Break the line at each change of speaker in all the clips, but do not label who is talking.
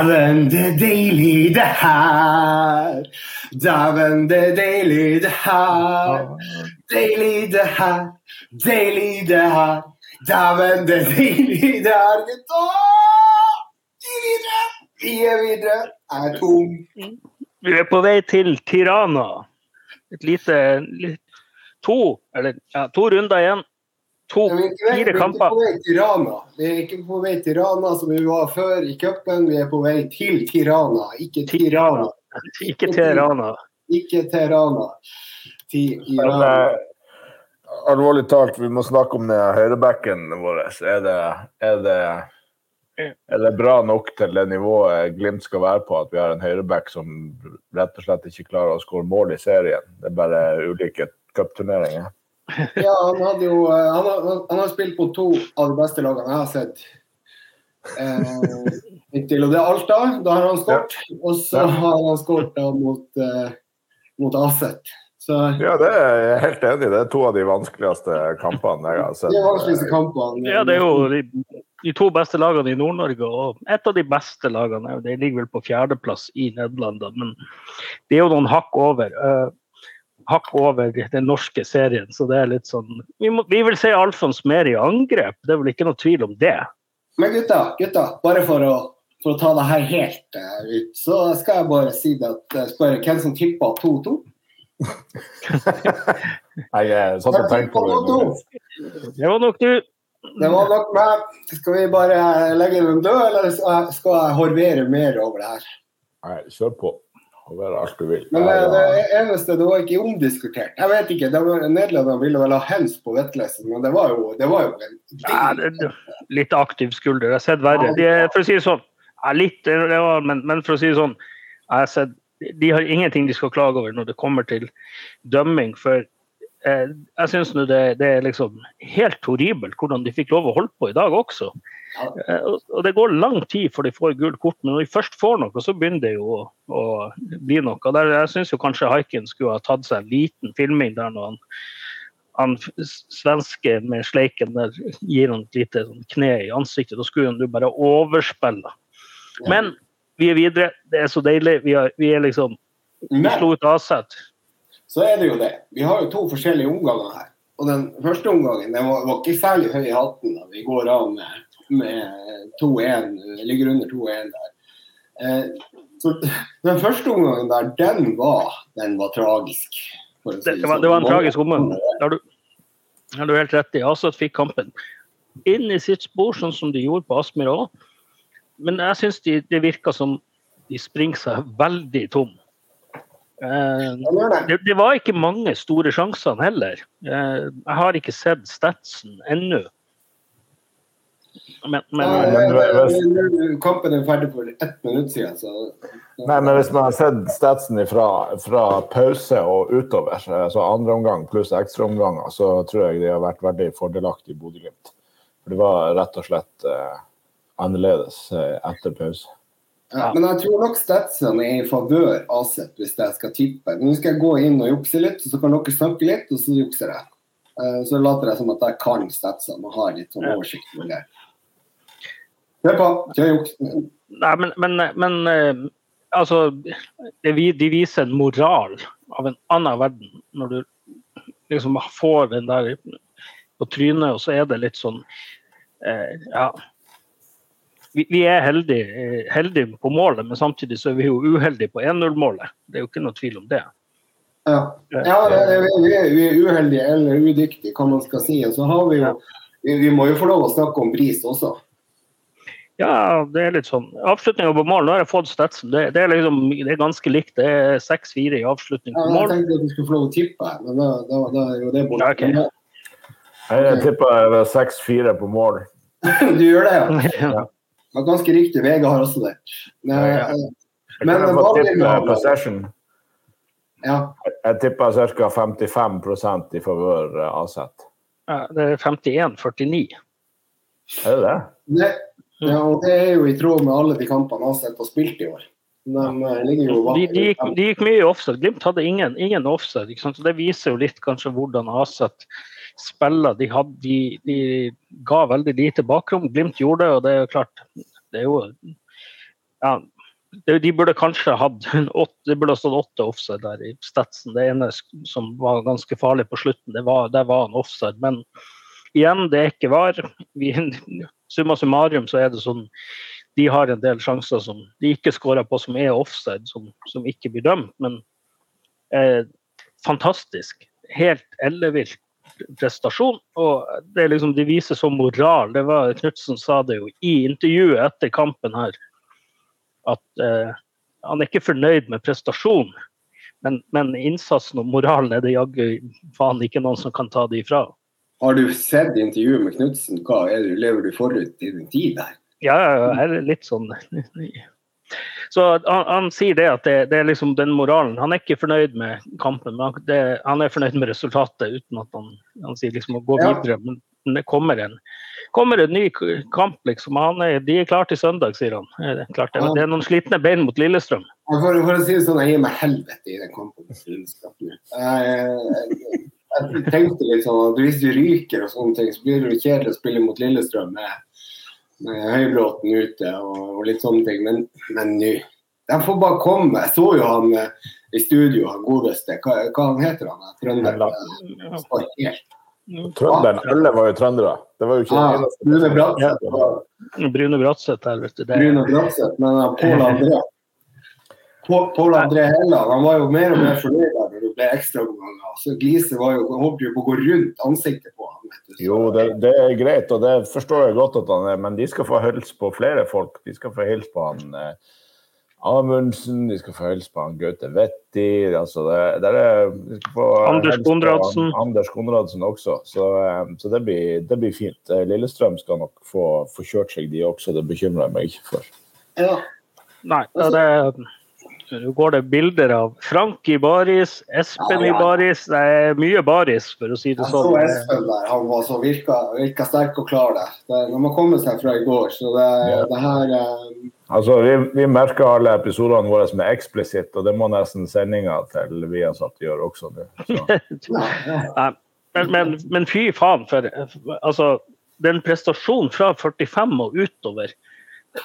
Dæven, det er deilig det her. Dæven, det er deilig det her. Deilig det her, deilig det her. Dæven, det er deilig det her, gutta! Vi er videre! Vi er videre. Jeg er tom.
Vi er på vei til Tirana. Et lite, litt, to, eller, ja, to runder igjen. To,
fire Vi er ikke, vi er ikke på vei til Rana. Vi er ikke på vei til Rana som vi var før i cupen. Vi er på vei til Tirana, ikke Tirana.
Ikke Tirana.
Ikke Tirana.
Rana.
Tirana.
eh, alvorlig talt, vi må snakke om den høyrebacken vår. Er det, er, det, er det bra nok til det nivået Glimt skal være på, at vi har en høyreback som rett og slett ikke klarer å skåre mål i serien? Det er bare ulike cupturneringer.
Ja, han hadde jo eh, han har, han har spilt på to av de beste lagene jeg har sett. Eh, inntil, og det er Alta, da har han skåret. Og så har han skåret mot, eh, mot Aset. Så
Ja, det er jeg helt enig i. Det er to av de vanskeligste kampene jeg har sett.
det er vanskeligste kampene.
Ja, det er jo de, de to beste lagene i Nord-Norge, og et av de beste lagene. Det ligger vel på fjerdeplass i Nederland, men det er jo noen hakk over. eh, hakk over den norske serien, så det er litt sånn Vi, må, vi vil se Alfons mer i angrep, det er vel ikke noe tvil om det.
Men gutta, gutta, bare for å, for å ta det her helt uh, ut, så skal jeg bare si det at jeg spør hvem som tippa 2-2.
Nei, Jeg eh, satt og tenkte på det.
Det var nok du.
Det var nok meg. Skal vi bare legge den død, eller skal jeg horvere mer over det her?
Nei, kjør på. Og være alt du vil.
Men det, det eneste, det var ikke omdiskutert. Jeg vet ikke, Nederlandene var- ville vel ha hens på Vetlesen, men det var jo, det var jo en
Ja, litt aktiv skulder. Jeg har sett verre. De, for å si det sånn, ja, litt, det var, men, men for å si det sånn, jeg har sett, de har ingenting de skal klage over når det kommer til dømming. For eh, jeg syns det, det er liksom helt horribelt hvordan de fikk lov å holde på i dag også. Eh, og, det går lang tid før de får gult kort, men når de først får noe, så begynner det jo å, bli noe. Der, jeg syns kanskje Haiken skulle ha tatt seg en liten filming der når han han svenske med sleiken der gir han et lite sånn kne i ansiktet. Da skulle han jo bare overspille. Men vi er videre. Det er så deilig. Vi, har, vi er liksom Vi slo ut Aset.
så er det jo det. Vi har jo to forskjellige omganger her. Og den første omgangen den var, var ikke særlig høy i hatten da vi går av med, med 2-1, ligger under 2-1 der. Eh, så den første omgangen der, den var, den var tragisk. si
Det, var, det var en tragisk omgang. Det har du, har du helt rett i. Aset fikk kampen inn i sitt spor, sånn som de gjorde på Aspmyr òg. Men jeg syns de, det virker som de springer seg veldig tom. Eh,
det.
det, var ikke mange store sjanser heller. Eh, jeg har ikke sett statsen ennå. Men, men
Ja,
men du-
eh, Kampen er ferdig for ett minutt siden, så
Nei, men hvis man har sett statsen fra, fra pause og utover, så andre omgang pluss ekstraomganger, så tror jeg de har vært veldig fordelaktige i Bodø-Glimt. For det var rett og slett eh, annerledes eh, etter pause.
Ja, men jeg tror nok statsene er i favør Aset, hvis jeg skal tippe. Nå skal jeg gå inn og jukse litt, så kan dere snakke litt, og så jukser jeg. Eh, Så later jeg som at jeg kan statsene og har litt sånn oversikt over det. Kjør på. Kjør juks.
Nei, men, men, men eh, altså det, vi- De viser en moral av en annen verden når du liksom får den der på trynet, og så er det litt sånn eh, Ja. Vi, vi er heldige, eh, heldige på målet, men samtidig så er vi jo uheldige på 1-0-målet. Det er jo ikke noe tvil om det.
Ja, ja vi, er, vi uheldige eller udyktige, hva man skal si. Og så har vi jo vi, vi må jo få lov å snakke om pris også.
Ja, det er litt sånn. Avslutninga på mål, nå har jeg fått statsen. Det, det, er liksom, det er ganske likt. Det er 6-4 i avslutning
Ja, jeg tenkte at du skulle få lov å tippe, men da, da, da er jo det borte.
Ja, okay.
Jeg tipper 6-4 på mål.
Du gjør det, ja.
Ja.
var Ganske riktig. VG har også det. Men,
Ja, ja.
eh,
Jeg
Men
kan få tippe
mål-
possession.
ja.
Jeg tipper ca. 55% i favør eh, Aset.
Ja, det er 51-49.
Er det det?
Ja, og det er jo i tråd med alle de kampene Aset har spilt i år. De eh, ligger jo
De, de, gikk, de gikk mye i offside. Glimt hadde ingen, ingen offside. Sant? Så det viser jo litt kanskje hvordan Aset spiller. De, hadde, de, de ga veldig lite bakrom. Glimt gjorde det, og det er jo klart Det er jo ja, de burde kanskje hatt det burde stått åtte offside der i statsen. Det ene som var ganske farlig på slutten, det var, det var en offside. Men igjen, det er ikke var. Vi, summa summarum så er det sånn de har en del sjanser som de ikke skårer på, som er offside, som, som ikke blir dømt. Men eh, fantastisk. Helt ellevilt prestasjon. Og det, liksom, de viser så moral. Det var Knutsen sa det jo i intervjuet etter kampen her at eh, han er ikke fornøyd med prestasjonen, men, men, innsatsen og moralen er det jaggu faen ikke noen som kan ta det ifra.
Har du sett intervjuet med Knutsen? Hva er det, Lever du forut i din tid der?
Ja, jeg er litt sånn Så han, han sier det at det, det, er liksom den moralen. Han er ikke fornøyd med kampen, men det, han er fornøyd med resultatet uten at han, han sier liksom å gå videre. Men det kommer en kommer en ny kamp, liksom. Er, de er klare til søndag, sier han. Det er, klart, det, det er noen slitne bein mot Lillestrøm.
For, for å si det sånn, jeg gir meg helvete i den kampen Lillestrøm. Jeg, jeg, tenkte litt sånn at hvis du ryker og sånne ting, så blir det kjedelig å spille mot Lillestrøm med, med Høybråten ute og, og, litt sånne ting. Men nå De får bare komme. Jeg så jo han eh, i studio, han godeste. Hva, hva han heter han? Trønder? Helt
Trønderen, alle var jo trøndere. Det var jo ikke
ah, Brune Bratseth.
Ja. Brune Bratseth her, vet du. Det.
Brune Bratseth, men Pål André Pål André Helland han var jo mer og mer fornøyd når det ble ekstraomganger. Så Glise var jo, håpet jo på å gå rundt ansiktet på ham.
Jo, det, det, er greit, og det forstår jeg godt at han er, men de skal få hilse på flere folk. De skal få hilse på han eh, Amundsen, de skal få hilse på han Gaute Wetti altså det, det er,
Anders Konradsen.
Anders Konradsen også. Så, eh, så det, blir, det, blir, fint. Eh, Lillestrøm skal nok få, få kjørt seg, de også. Det bekymrer jeg meg ikke for.
Ja.
Nei, det, nå går det bilder av Frank i baris, Espen ja, ja. i baris. Det er mye baris, for å si det sånn.
Jeg så Espen der. Han var så virka, virka sterk og klar der. Det, må man kommer seg fra i går, så det, ja. det her um...
Altså, vi, vi, merker alle episodene våre som er eksplisitt, og det må nesten sendinga til vi Viasat gjøre også.
men, men, men, fy faen, for altså, den prestasjonen fra 45 og utover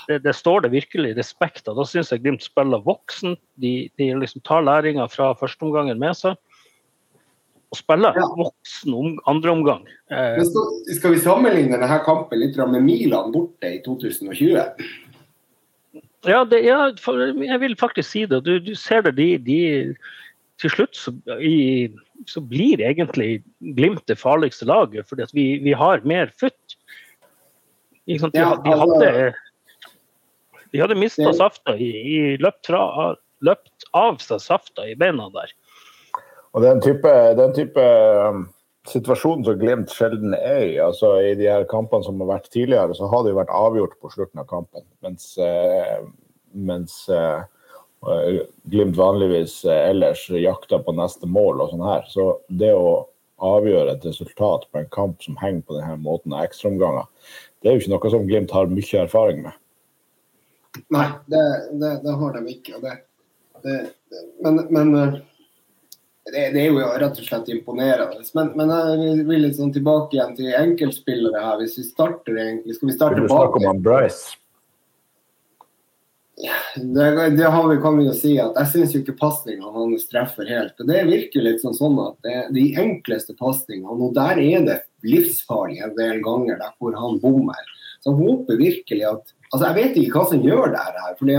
det, det, står det virkelig respekt av. Da syns jeg Glimt spiller voksen. De, de liksom tar læringa fra førsteomgangen med seg. Og spiller ja. voksen om, andreomgang.
Eh, skal vi sammenligne denne kampen litt med Milan borte i 2020?
Ja, det, ja jeg vil faktisk si det. Du, du ser det, de, de til slutt så, i, så, blir egentlig Glimt det farligste laget, fordi vi, vi, har mer futt. De, de, hadde de hadde mista safta i, i løpt, fra, løpt, av seg safta i beina der.
Og den type, den type situasjonen som Glimt sjelden er i, altså i de her kampene som har vært tidligere, så har det jo vært avgjort på slutten av kampen. Mens, uh, mens uh, Glimt vanligvis ellers jakter på neste mål og sånn her. Så det å avgjøre et resultat på en kamp som henger på denne måten av ekstraomganger, det er jo ikke noe som Glimt har mye erfaring med.
Nei, det, det, det har de ikke. Det, men, men eh, det, er jo rett og slett imponerende. Men, men jeg vil litt sånn tilbake igjen til enkeltspillere her. Hvis vi starter egentlig Skal vi starte
bak? du snakker om Bryce?
Det, det, har vi, kan vi jo si at Jeg syns ikke pasningene hans treffer helt. og Det virker litt sånn, sånn at det, de enkleste pasningene, og der er det livsfarlig en del ganger der hvor han bommer. Så jeg håper virkelig at Altså, Jeg vet ikke hva som gjør det her. fordi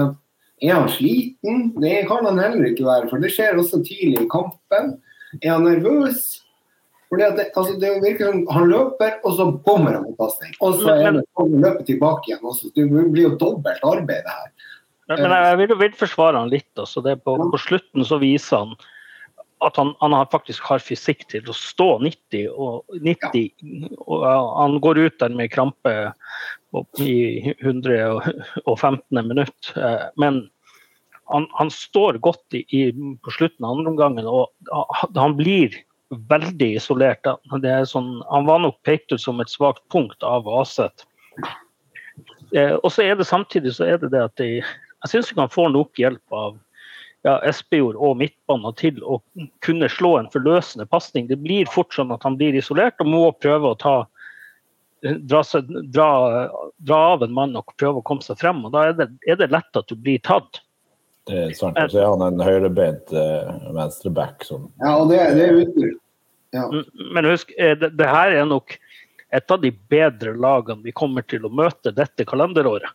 Er han sliten? Det kan han heller ikke være, for det skjer også tidlig i kampen. Er han nervøs? Fordi at det, altså det virker som Han løper, og så bommer han på pasning. Og så er det å løpe tilbake igjen også. Det blir jo dobbelt arbeid, det her.
Men, jeg vil, vil forsvare han litt. Altså. På, på, slutten så viser han at han, han faktisk har fysikk til å stå 90, og, 90, og han går ut der med krampe i 115. minutt. Eh, men han, han står godt i, i, på slutten av andre omgangen, og han blir veldig isolert. Sånn, han var nok pekt ut som et svakt punkt av Aset. Eh, og så er det samtidig så er det det at de, jeg syns ikke han får nok hjelp av ja, Espejord og midtbanen til å kunne slå en forløsende pasning. Det blir fort sånn at han blir isolert og må prøve å ta dra, dra, dra, av en mann og prøve å komme seg frem. og Da er det, er det lett at du blir tatt.
Det er sant. Og så er han en høyrebeint uh, venstreback. Som...
Ja, og det, det er uten. Ja.
Men husk, det, det, her er nok et av de bedre lagene vi kommer til å møte dette kalenderåret.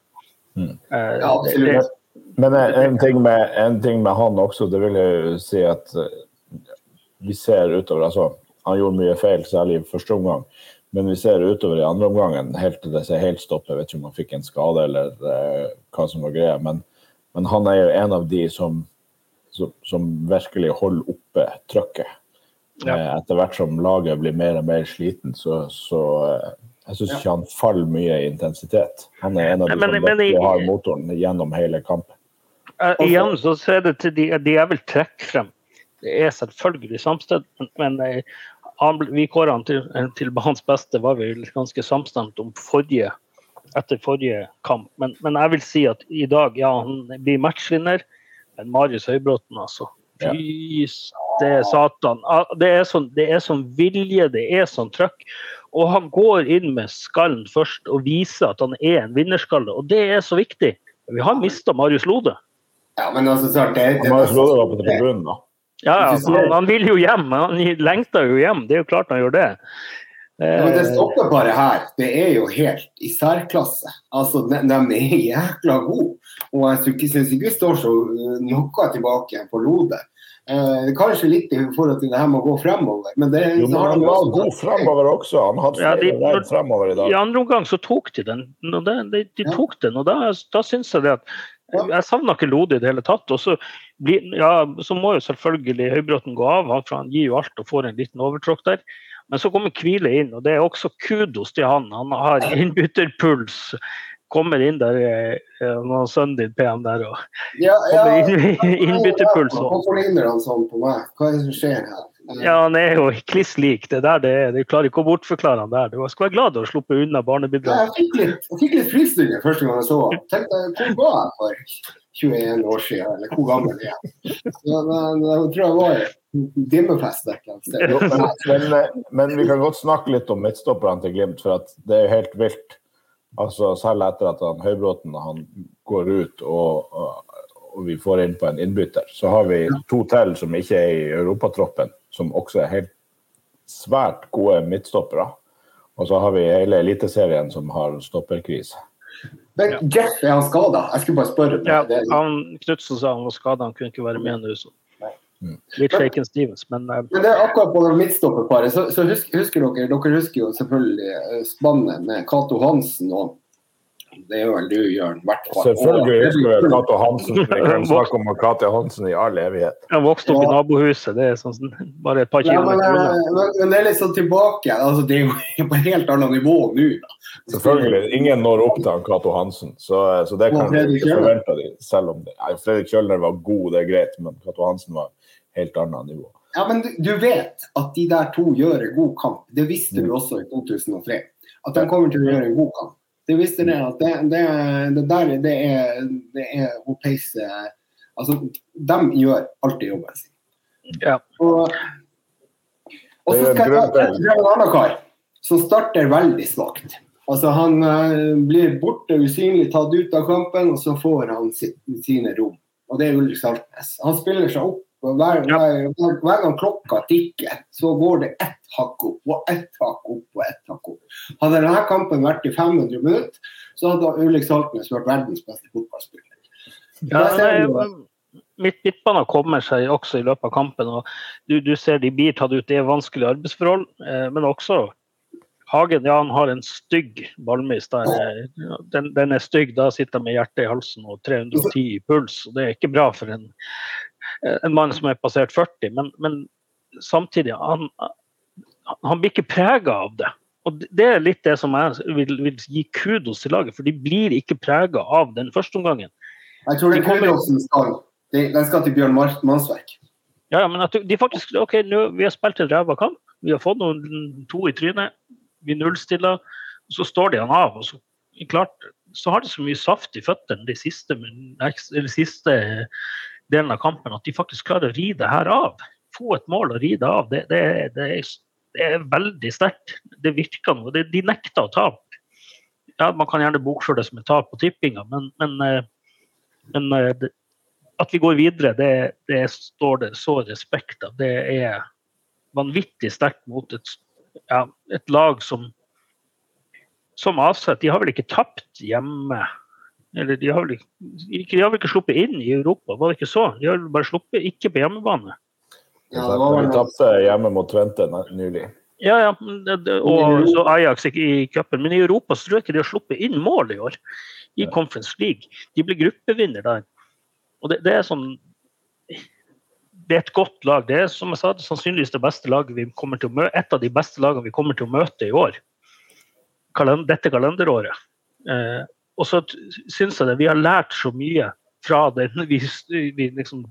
Mm. Uh, ja, absolutt. Men en ting, med, en ting, med, han også, det vil jeg si at vi ser utover altså, Han gjorde mye feil, særlig i første omgang. Men vi ser utover i andre omgangen, helt til det ser helt stopp. Jeg vet ikke om han fikk en skade eller eh, hva som var greia. Men, men, han er jo en av de som, som, som virkelig holder oppe trøkket. Ja. Uh, etter hvert som laget blir mer og mer sliten, så, så jeg syns ikke han faller mye i intensitet. Han er en av de men, som men, har motoren gjennom hele kampen.
Uh, igjen så er det til de, de jeg vil trekke frem. Det er selvfølgelig samstemt, men han, vi kåra han til, til hans beste, var vi ganske samstemt om forrige, etter forrige kamp. Men, men, jeg vil si at i dag, ja, han blir matchvinner. Men Marius Høybråten, altså. Fy ja. satan. Det er, sånn, det er sånn vilje, det er sånn trøkk. Og han går inn med skallen først og viser at han er en vinnerskalle. Og det er så viktig. Vi har mista Marius Lode.
Ja, men altså, det, det,
Marius Lode var på tribunen, da.
Ja, han, han, vil jo hjem. Han lengter jo hjem. Det er jo klart han gjør det.
Ja, men det stopper bare her. Det er jo helt i særklasse. Altså, de, de er jækla gode. Og jeg syns ikke vi står så uh, noe tilbake på lodet. Eh, kanskje litt i forhold til det her med å gå fremover. Men det,
jo, men han var god fremover også. Han hadde ja, de, fremover i dag.
I andre omgang så tok de den. De, de, de tok den, og da, da syns jeg det at jeg savna ikke Lode i det hele tatt. Og så, blir, ja, så må jo selvfølgelig Høybråten gå av, for han gir jo alt og får en liten overtråkk der. Men så kommer Kvile inn, og det er også kudos til han. Han har innbytterpuls. Kommer inn der eh, når sønnen din PM der og
ja, ja,
innbytterpuls.
Hvorfor ligner han sånn på meg? Hva er det som skjer her?
Ja, han er jo kliss lik. Det der det er. Du klarer ikke å bortforklare han der. Du skal være glad du har sluppet unna barnebidrag.
Jeg fikk litt, jeg fikk litt frysninger første gang jeg så ham. Tenkte hvor var jeg for 21 år siden, eller hvor gammel er jeg? Men jeg tror jeg var i dimmefest et
men, men, vi kan godt snakke litt om midtstopperne til Glimt, for at det er helt vilt. Altså, selv etter at han, Høybråten han går ut og, og vi får inn på en innbytter, så har vi to til som ikke er i europatroppen som også er helt svært gode midtstoppere. Og så har vi hele Eliteserien som har stopperkrise.
Men Jeff, er han skada? Jeg skulle bare spørre.
Ja, han, Knutsen sa han var skada, han kunne ikke være med nå. Mm. Litt shaken Stevens, men uh,
Men det er akkurat på det midtstopperparet, så, så husker, husker, dere Dere husker jo selvfølgelig eh, spannet med Cato Hansen og det gjør vel du, Jørn.
Selvfølgelig husker jeg Cato Hansen. Vi kan snakke om Cato Hansen i all evighet.
Jeg vokste opp i nabohuset. Det er sånn, bare et par kilometer
unna. Men, eh, men, det er litt sånn tilbake. Altså, det er jo på et helt annet nivå nå.
Selvfølgelig. Ingen når opp til Cato Hansen, så, så, det kan vi ikke forvente de, selv om det. nei, Fredrik Kjølner var god, det er greit, men Cato Hansen var helt annet nivå.
Ja, men du, du, vet at de der to gjør en god kamp. Det visste du mm. også i 2003. At de kommer til å gjøre en god kamp. Det visste det at det, det, det der det er, det er å peise Altså, de gjør alltid jobben sin.
Ja.
Og, og så skal jeg ta en annen kar som starter veldig svakt. Altså, han uh, blir borte, usynlig tatt ut av kampen, og så får han sitt, sine rom. Og det er Ulrik Saltnes. Han spiller seg opp hver, hver, hver, gang klokka tikker, så går det ett hakk opp og ett hakk opp og ett hakk opp. Hadde denne kampen vært i 500 minutter, så hadde Ulrik Saltnes vært verdens beste fotballspiller.
Ja, midt midtbanen kommer seg også i løpet av kampen. og Du, du ser de blir tatt ut, det er vanskelige arbeidsforhold. Eh, men også Hagen ja, han har en stygg ballmis. der. Den, den, er stygg, da sitter han med hjertet i halsen og 310 i puls. og Det er ikke bra for en, en mann som er passert 40, men, men samtidig han, han blir ikke prega av det. Og Det er litt det som jeg vil, vil gi kudos til laget, for de blir ikke prega av den første omgangen.
Jeg tror det er kudosen skal. Den skal til Bjørn Mannsverk.
Ja, men at de faktisk OK, nå, vi har spilt en ræva kamp. Vi har fått noen to i trynet. Vi nullstiller. Så står de han av. og så, klart, så har de så mye saft i føttene de siste, de siste delen av kampen at de faktisk klarer å ri det her av. Få et mål og ri det av. Det, det, det, er, det er veldig sterkt. Det virker noe. De, de nekter å tape. Ja, man kan gjerne bokføre det som et tap på tippinga, men, men, eh, men eh, at vi går videre, det, det, står det så respekt av. Det er vanvittig sterkt mot et, ja, et lag som som avsett. De har vel ikke tapt hjemme? Eller de har vel ikke, de har vel ikke sluppet inn i Europa, var det ikke så? De har bare sluppet ikke på hjemmebane.
Ja, de tapte hjemme mot Tvente nylig.
Ja, ja, og så Ajax i cupen. Men i Europa så tror jeg ikke de har sluppet inn mål i år. I Conference League. De ble gruppevinner der. Og det, det, er sånn Det er et godt lag. Det er som jeg sa, det sannsynligvis det beste laget vi kommer til å møte, et av de beste lagene vi kommer til å møte i år. Kalend, dette kalenderåret. Eh, og så syns jeg det, vi har lært så mye fra det. Vi, vi liksom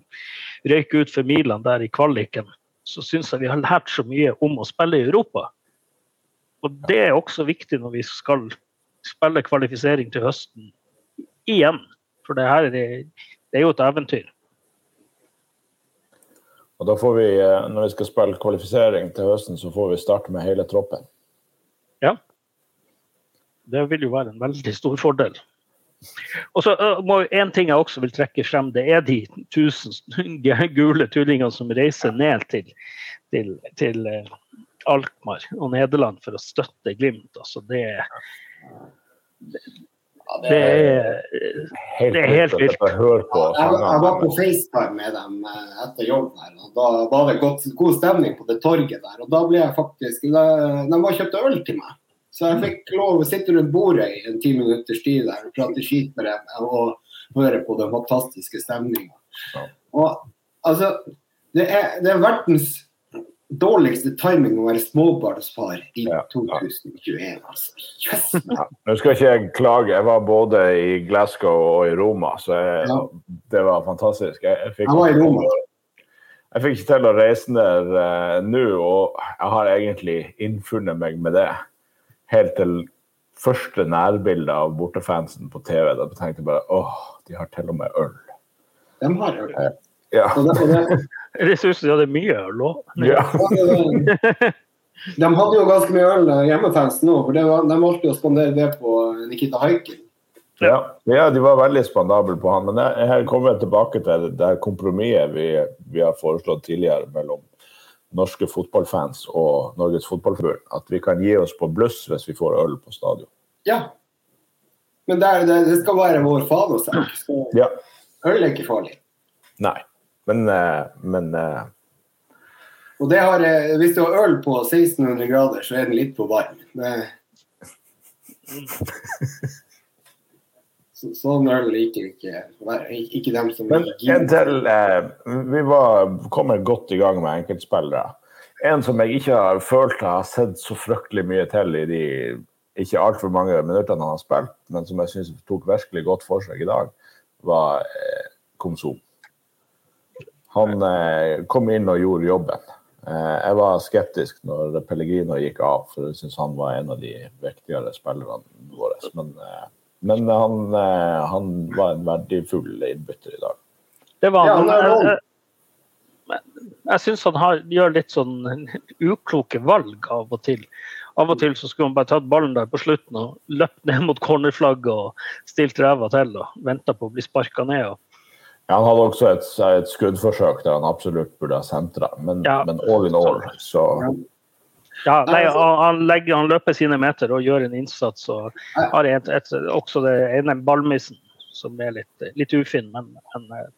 røyk ut for milene der i kvaliken så syns jeg vi har lært så mye om å spille i Europa. Og det er også viktig når vi skal spille kvalifisering til høsten igjen. For det her det, det er jo et eventyr.
Og da får vi, eh, Når vi skal spille kvalifisering til høsten, så får vi starte med hele troppen.
Ja. Det vil jo være en veldig stor fordel. Og så må En ting jeg også vil trekke frem, det er de tusen gule tullingene som reiser ned til, til, til Alkmaar og Nederland for å støtte Glimt. Altså det, det, det, er, det er helt vilt.
Jeg, jeg var på FaceTime med dem etter jobb her, og da var det godt, god stemning på det torget der. og da ble jeg faktisk, De, de var kjøpte øl til meg. Så jeg fikk lov å sitte rundt bordet i en ti minutters tid der og prate skit med dem og høre på den fantastiske stemninga. Og altså, det er, det er, verdens dårligste timing å være småbarnsfar i ja, 2021, altså. Yes,
ja. Nå skal ikke jeg klage, jeg var både i Glasgow og i Roma, så jeg, ja. det var fantastisk. Jeg, jeg, fikk,
jeg var i Roma.
Jeg fikk ikke til å reise ned uh, nå, og jeg har egentlig innfunnet meg med det helt til første nærbilde av bortefansen på TV. Da tenkte jeg bare åh, de har til og med øl.
De har øl.
Eh, ja.
Det syns de hadde mye øl òg.
Ja.
de hadde jo ganske mye øl, eh, hjemmefansen òg, for de valgte å spandere det på Nikita Haikin.
Ja, ja, de var veldig spandable på han. Men jeg, jeg kommer tilbake til det, det kompromisset vi, vi, har foreslått tidligere mellom norske fotballfans og Norges Fotballforbund at vi kan gi oss på bluss hvis vi får øl på stadion.
Ja, men det, det, det skal være vår fanesak. også
ja.
øl er ikke farlig.
Nei, men, eh, men eh,
Og det har, eh, hvis du har øl på 1600 grader, så er den litt på varm. Det... Så, sånn øl liker ikke, ikke dem som
Men en til, eh, Vi var kommer godt i gang med enkeltspillere. En som jeg ikke har følt jeg har sett så fryktelig mye til i de ikke altfor mange minuttene han har spilt, men som jeg syns tok virkelig godt for seg i dag, var eh, Komsom. Han eh, kom inn og gjorde jobben. Eh, jeg var skeptisk når Pellegrino gikk av, for jeg syns han var en av de viktigere spillerne våre. Men eh, men han, eh, han var en verdifull innbytter i dag.
Det var han. Ja, jeg, jeg syns han har, gjør litt sånn ukloke valg av og til. Av og til så skulle han bare tatt ballen der på slutten og løpt ned mot cornerflagget og stilt ræva til og venta på å bli sparka ned.
Ja, han hadde også et, et, skuddforsøk der han absolutt burde ha sentra, men, ja, men, all in all, så
ja, nei, han, legger, han, løper sine meter og gjør en innsats. og har et, et, også det ene ballmissen som er litt, litt ufin, men, men
eh,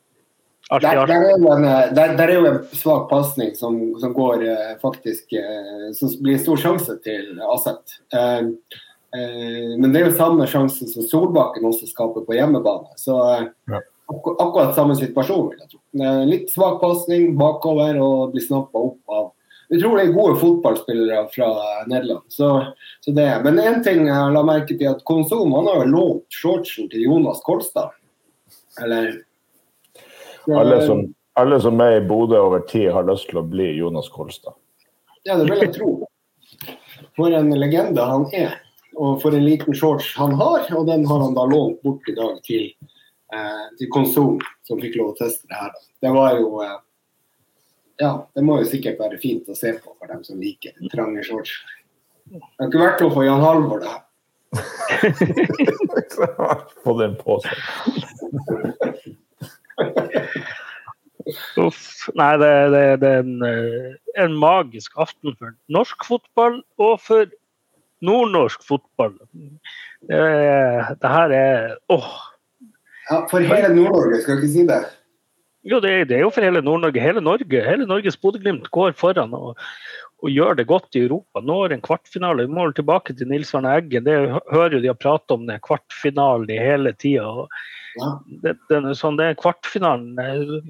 artig. Der, der, er en, eh, der, der, er jo en svak pasning som, som, går eh, faktisk Som blir en stor sjanse til Aset. Men det er jo samme sjansen som Solbakken også skaper på hjemmebane. Så akkurat samme situasjon, vil jeg tro. Litt svak pasning bakover og blir snappa opp av utrolig gode fotballspillere fra Nederland. Så, så det. Men én ting jeg la merke til, at Konsum han har lånt shortsen til Jonas Kolstad. Eller
ja, alle, som, alle som er i Bodø over tid, har lyst til å bli Jonas Kolstad.
Ja, det vil jeg tro. For en legende han er. Og for en liten shorts han har, og den har han da lånt bort i dag til, eh, til Konsum, som fikk lov å teste det her. Det var jo eh, ja, det må jo sikkert være fint å se på for dem som liker trange shorts. Det har ikke vært noe for Jan Halvor, det her.
Få den på seg.
Uff. Nei, det, det, det er en, eh, en magisk aften for norsk fotball og for nordnorsk fotball. Det, det her er åh.
Ja, for hele Nord-Norge, skal jeg ikke si det?
Jo, det, det er jo for hele Nord-Norge. Hele Norge, hele Norges Bodø-Glimt går foran og, og gjør det godt i Europa. Når en kvartfinale. Vi må tilbake til Nils Arne Eggen. Det hører jo de har pratet om den kvartfinalen i hele tida.
Ja.
Det, den sånn, det kvartfinalen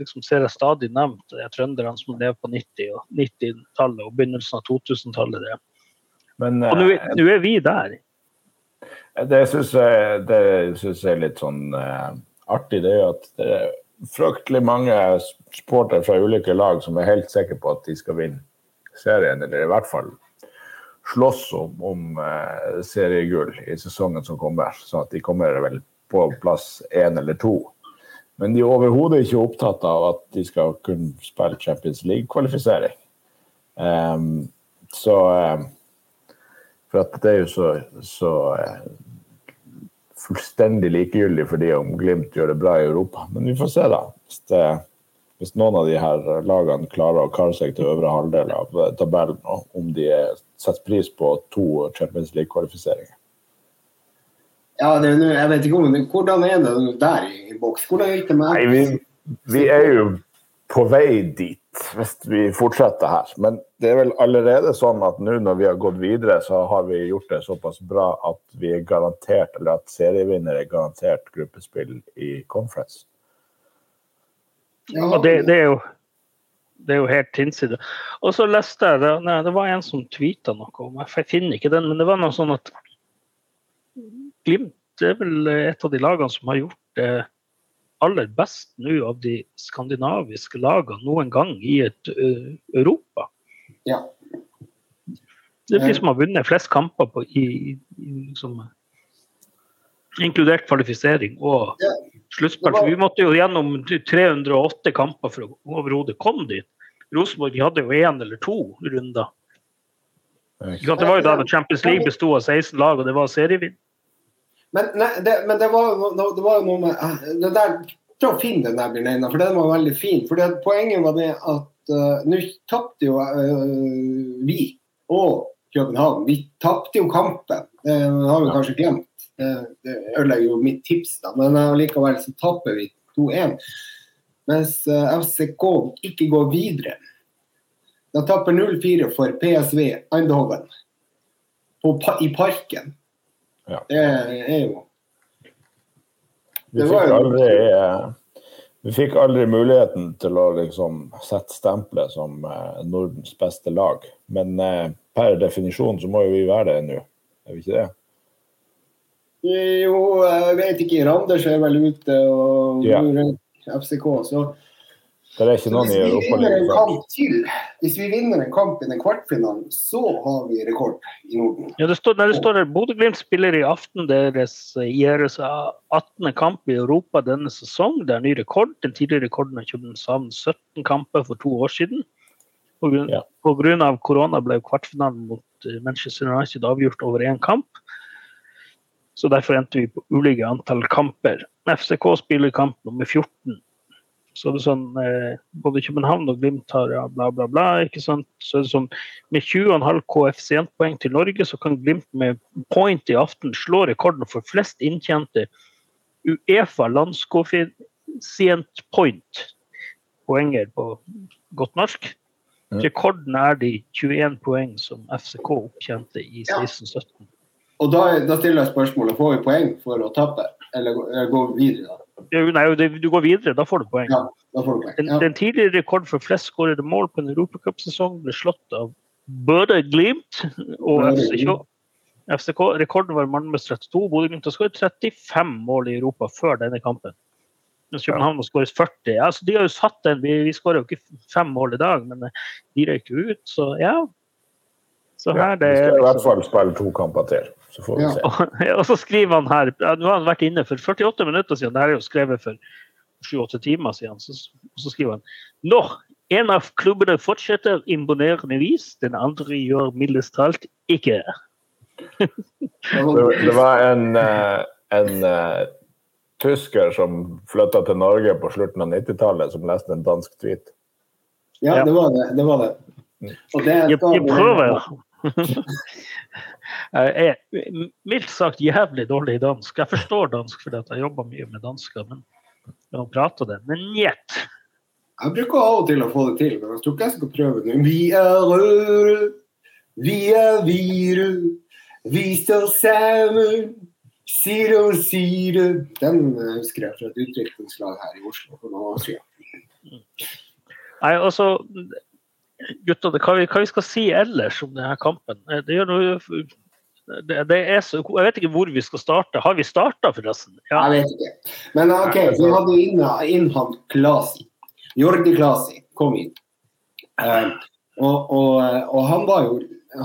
liksom ser jeg stadig nevnt. Det er trønderne som lever på 90- og 90-tallet og begynnelsen av 2000-tallet.
Men
Og nå
eh,
er- nå er vi der.
Det syns jeg, jeg er litt sånn uh, artig. Det er jo at det er fryktelig mange supportere fra ulike lag som er helt sikre på at de skal vinne serien, eller i hvert fall slåss om, om uh, seriegull i sesongen som kommer. Så at de kommer vel på plass én eller to. Men de er overhodet ikke opptatt av at de skal kunne spille Champions League-kvalifisering. Um, så um, For at det er jo så, så eh, fullstendig likegyldig for de om Glimt gjør det bra i Europa. Men vi får se, da. Hvis, det, hvis noen av de her lagene klarer å kare seg til øvre halvdel av eh, tabellen, og om de er- setter pris på to Champions League-kvalifiseringer.
Ja, det er, jeg vet ikke om Hvordan er det der i, boks? Hvordan gikk det med
vi, vi er jo på vei dit hvis vi fortsetter her. Men det er vel allerede sånn at nå når vi har gått videre, så har vi gjort det såpass bra at vi er garantert, eller at serievinner er garantert gruppespill i conference.
Ja,
det, det, er jo, det er jo helt hinsides. Og så leste jeg det, nei, det var en som tweeta noe om Jeg finner ikke den, men det var noe sånn at Glimt er vel et av de lagene som har gjort det aller best nå av de skandinaviske lagene noen gang i et uh, Europa.
Ja.
Det er de som har vunnet flest kamper på, i, i liksom, inkludert kvalifisering og
Ja.
sluttspill. Vi måtte jo gjennom 308 kamper for å overhodet komme dit. Rosenborg hadde jo én eller to runder. Det var jo da Champions League besto av 16 lag, og det var serievinn.
Men, nei, det, men det, var, det var jo noe med eh, det der, Prøv å finne den der, Bjørn Einar, for den var veldig fin. For det, Poenget var det at uh, nå tapte jo uh, vi og København. Vi tapte jo kampen. Det har vi kanskje glemt. Det, det ødelegger jo mitt tips, da. Men likevel så taper vi 2-1. Mens FCK ikke går videre. De taper 0-4 for PSV Eindhoven på, i Parken.
Ja.
Det er jo
Vi fikk, aldri, eh, vi fikk aldri muligheten til å liksom sette stempelet som eh, Nordens beste lag. Men eh, per definisjon så må jo vi være det nå, er vi ikke det?
Jo, jeg vet ikke. Randers er vel ute og
Ja.
FCK. Så,
Det er ikke noen
hvis
i
vi vinner en
Europa.
kamp til, hvis vi vinner en kamp i den kvartfinalen, så har vi rekord i Norden.
Ja, det står, nei, det står der Bodø-Glimt spiller i aften deres eh, i deres 18. kamp i Europa denne sesong. Det er ny rekord. Den tidligere rekorden har København 17 kamper for to år siden. På grunn,
Ja.
av korona ble kvartfinalen mot eh, Manchester United avgjort over én kamp. Så derfor endte vi på ulike antall kamper. FCK spiller kamp nummer 14. Så er det sånn, eh, Både København og Glimt har ja, bla, bla, bla. ikke sant? Så er det sånn, Med 20,5 koeffisientpoeng til Norge, så kan Glimt med point i aften slå rekorden for flest inntjente Uefa landskoeffisient point. Poenger på godt norsk.
Ja.
Rekorden er de 21 poeng som FCK opptjente i
Ja.
16-17.
Og da, da stiller jeg spørsmålet får vi poeng for å tape, eller gå- eller gå videre. da?
Nei, du går videre, da får du poeng.
Ja, da får du poeng.
Den,
Ja.
den tidligere rekord for flest skårede mål på en europacupsesong ble slått av Bøde Glimt og FCK. FCK. Rekorden var Malmös 32. Bodø-Glimt har skåret 35 mål i Europa før denne kampen. Mens København har skåret 40. Altså, de har jo satt den, Vi, vi skårer jo ikke fem mål i dag, men eh, de røyker ut, så ja. Så her det
vi
er
skal i hvert
liksom-
fall spille to kamper til, så får vi
Ja.
se.
og, så skriver han her Nå har han vært inne for 48 minutter siden. Det her er jo skrevet for 7-8 timer siden. Så, så skriver han Nå, En av klubbene fortsetter imponerende vis, den andre gjør mildest talt ikke.
Det, det var en, eh, en uh, tysker som flytta til Norge på slutten av 90-tallet, som leste en dansk tweet.
Ja, det var det. det, var det.
Og det jeg, jeg prøver. jeg er mildt sagt jævlig dårlig i dansk. Jeg forstår dansk fordi jeg jobber mye med dansker, men jeg prater det. Men njet.
Jeg bruker av og til å få det til, men jeg tror ikke jeg skal prøve det. Vi er røde, vi er viru, vi står sammen side om side. Den husker jeg fra et utviklingslag her i Oslo for noen år siden.
Nei, altså, gutter, hva vi, hva vi skal si ellers om denne kampen? Det gjør noe det, det så, jeg vet ikke hvor vi skal starte. Har vi starta, forresten?
Ja. Jeg vet ikke. Men OK, vi hadde inn, innhatt Klasi. Jordi Klasi kom inn. Uh, og, og, og, han var jo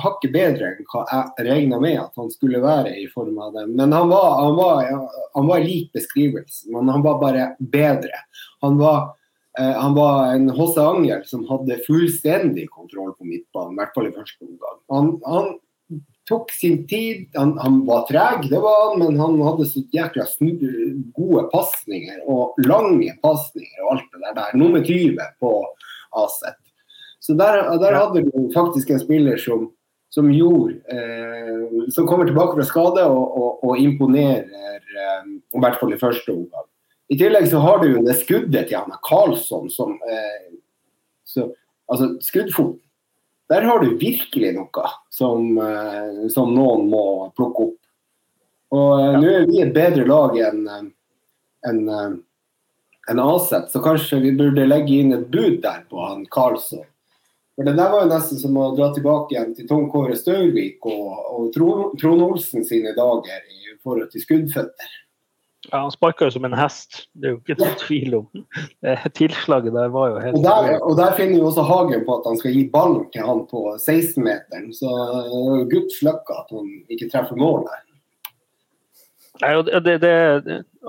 hakket bedre enn hva jeg regna med at han skulle være i form av det. Men han var, han var, han var lik beskrivelsen, men han var bare bedre. Han var Eh, han var en H.C. Angel som hadde fullstendig kontroll på midtbanen, i hvert fall i første omgang. Han, han, tok sin tid. Han, han var treg, det var han, men han hadde så jækla gode pasninger og lange pasninger og alt det der. der. Nummer 20 på Aset. Så der, der hadde du faktisk en spiller som, som gjorde eh, Som kommer tilbake fra skade og, og, og imponerer, eh, i hvert fall i første omgang. I tillegg så har du jo det skuddet til Anna Karlsson som eh, så, Altså skuddfoten. Der har du virkelig noe som, eh, som noen må plukke opp. Og eh, ja. nå er vi et bedre lag enn en, en, eh, en Aset, så kanskje vi burde legge inn et bud der på han Karlsson. For Det der var jo nesten som å dra tilbake igjen til Tom Kåre Staurvik og, og Trond Olsen sine dager i forhold til skuddføtter.
Ja, Han sparka jo som en hest, det er jo ikke noe tvil om. Tilslaget der var jo helt
og der, og der finner jo også Hagen på at han skal gi ballen til han på 16-meteren. Så guds lykke at han ikke treffer mål der.
Nei, det, det,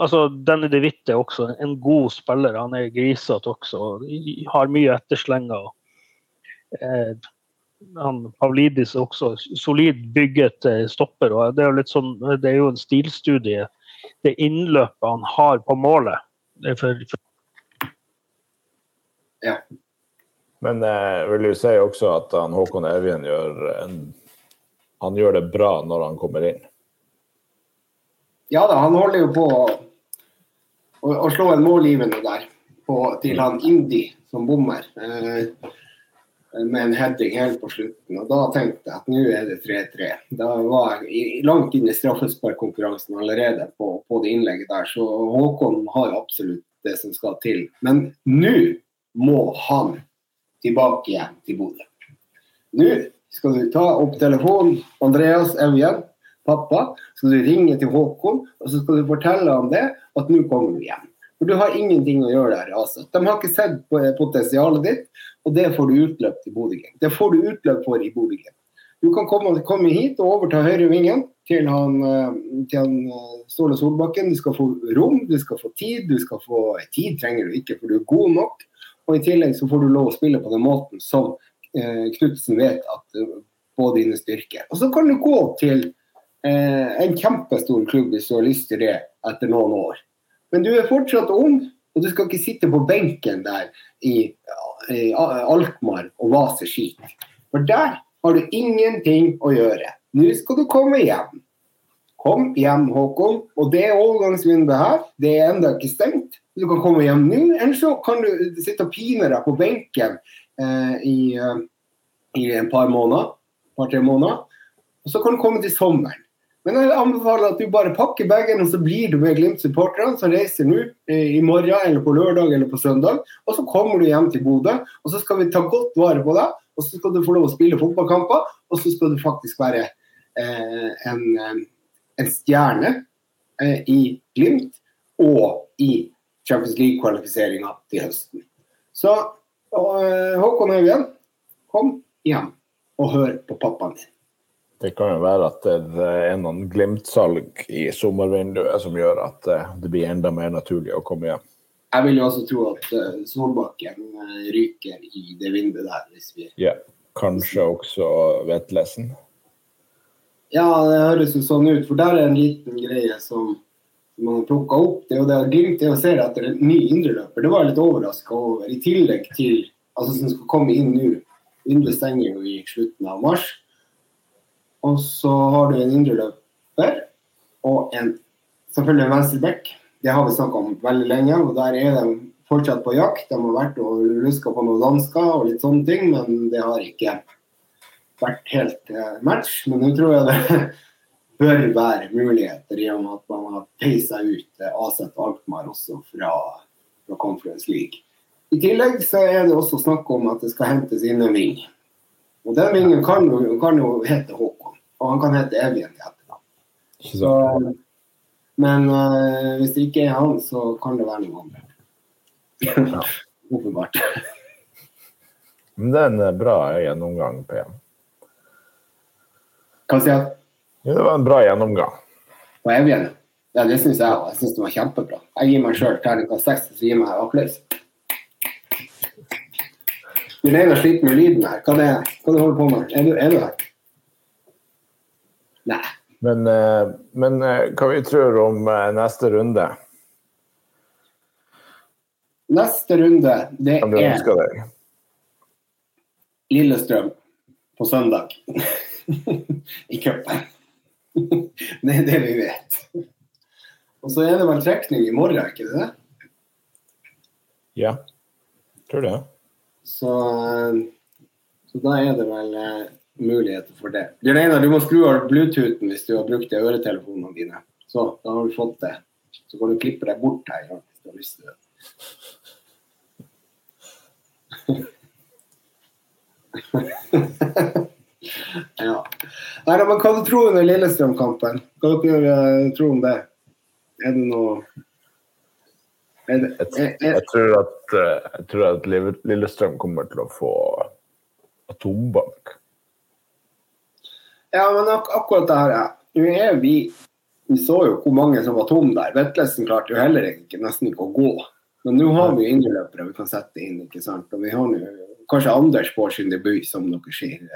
altså, Danny De Witt er også en god spiller. Han er grisete også. Har mye etterslenger. Eh, han Pavlidis er også solid bygget eh, stopper. og Det er jo litt sånn, det er jo en stilstudie det innløpet han har på målet. For, for
ja.
Men jeg eh, vil jo si også at han, Håkon Evjen gjør, en, han gjør det bra når han kommer inn.
Ja da, han holder jo på å, å slå en målgivende der på, til han Indi som bommer. Eh, med en heading helt på slutten. og Da tenkte jeg at nå er det 3-3. Da var jeg langt inn i straffesparkkonkurransen allerede på, på, det innlegget der. Så Håkon har absolutt det som skal til. Men nå må han tilbake igjen til Bodø. Nå skal du ta opp telefonen, Andreas Evjen, pappa. Skal du ringe til Håkon og så skal du fortelle ham det, at nå kommer du hjem. For du har ingenting å gjøre der. Altså. De har ikke sett potensialet ditt, og det får du utløp til Bodø Glimt. Det får du utløp for i Bodø Glimt. Du kan komme, komme, hit og overta høyrevingen til han, eh, til han eh, Ståle Solbakken. Du skal få rom, du skal få tid. Du skal få Tid trenger du ikke, for du er god nok. Og i tillegg så får du lov å spille på den måten som eh, Knutsen vet at på dine styrker. Og så kan du gå til eh, en kjempestor klubb hvis du har lyst til det etter noen år. Men du er fortsatt ung, og du skal ikke sitte på benken der i, i Alkmaar og vase skit. For der har du ingenting å gjøre. Nå skal du komme hjem. Kom hjem, Håkon. Og det er overgangsvinduet her. Det er ennå ikke stengt. Du kan komme hjem nå, eller så kan du sitte og pine deg på benken eh, i, uh, i, en par måneder. par-tre måneder. Og så kan du komme til sommeren. Men jeg anbefaler at du bare pakker bagen, og så blir du med Glimt-supporterne som reiser nå eh, i morgen eller på lørdag eller på søndag. Og så kommer du hjem til Bodø, og så skal vi ta godt vare på deg. Og så skal du få lov å spille fotballkamper, og så skal du faktisk være eh, en, eh, en, stjerne eh, i Glimt og i Champions League-kvalifiseringa til høsten. Så og, eh, Håkon Haugen, kom hjem og hør på pappaen din.
Det kan jo være at det er noen Glimt-salg i sommervinduet som gjør at eh, det blir enda mer naturlig å komme hjem.
jeg vil jo også tro at eh, Solbakken eh, ryker i det vinduet der. hvis vi...
Ja. Kanskje også Vetlesen.
Ja, det høres jo sånn ut. For der er en liten greie som som man har plukka opp. Det er jo det Glimt er å se etter en ny indreløper. Det var jeg litt overraska over. I tillegg til altså som skal komme inn nå. Vinduet stenger jo i slutten av mars. Og så har du en indreløper og en selvfølgelig en venstreback. Det har vi snakka om veldig lenge, og der er de fortsatt på jakt. De har vært og luska på noen dansker og litt sånne ting, men det har ikke vært helt eh, match. Men nå tror jeg det bør være muligheter i og med at man har peisa ut eh, Aset Alkmaar også fra, fra Conference League. I tillegg så er det også snakk om at det skal hentes inn en ving. Og den vingen kan jo, kan jo hete Håkon, og han kan hete Evjen til etternavn. Så, men uh, hvis det ikke er han, så kan det være noen andre.
Ja.
Åpenbart.
Men det er en eh, bra gjennomgang, PM.
Hva sier du?
Ja, det var en bra gjennomgang.
på Evjen Ja, det syns jeg òg. Jeg syns det var kjempebra. Jeg gir meg sjøl terningkast seks, så gir jeg meg applaus. Min ene sliter med lyden her. Hva, det, hva du holder på med? Er du, er du her? Nei.
Men, eh, men eh, hva vi tror om eh, neste runde?
Neste runde, det er? Lillestrøm på søndag i cupen. Det er det vi vet. Og så er det vel trekning i morgen, ikke det?
Ja, tror det.
Så, så da er det vel muligheter for det. Bjørn Einar, du må skru av Bluetoothen hvis du har brukt de øretelefonene dine. Så, da har du fått det. Så kan du klippe deg bort her ja, hvis du har lyst til det. ja. Nei, men hva du tror du om Lillestrøm-kampen? Hva dere uh, tror om det? Er det noe er det, er, er,
Jeg tror at, eh, jeg tror at Lillestrøm kommer til å få atombank.
Ja, men ak akkurat det her. Nå er vi Vi så jo hvor mange som var tomme der. Vetlesen klarte jo heller ikke, nesten ikke å gå. Men nå har vi jo indreløpere vi kan sette inn, ikke sant. Og vi har nå kanskje Anders får sin debut, som dere sier.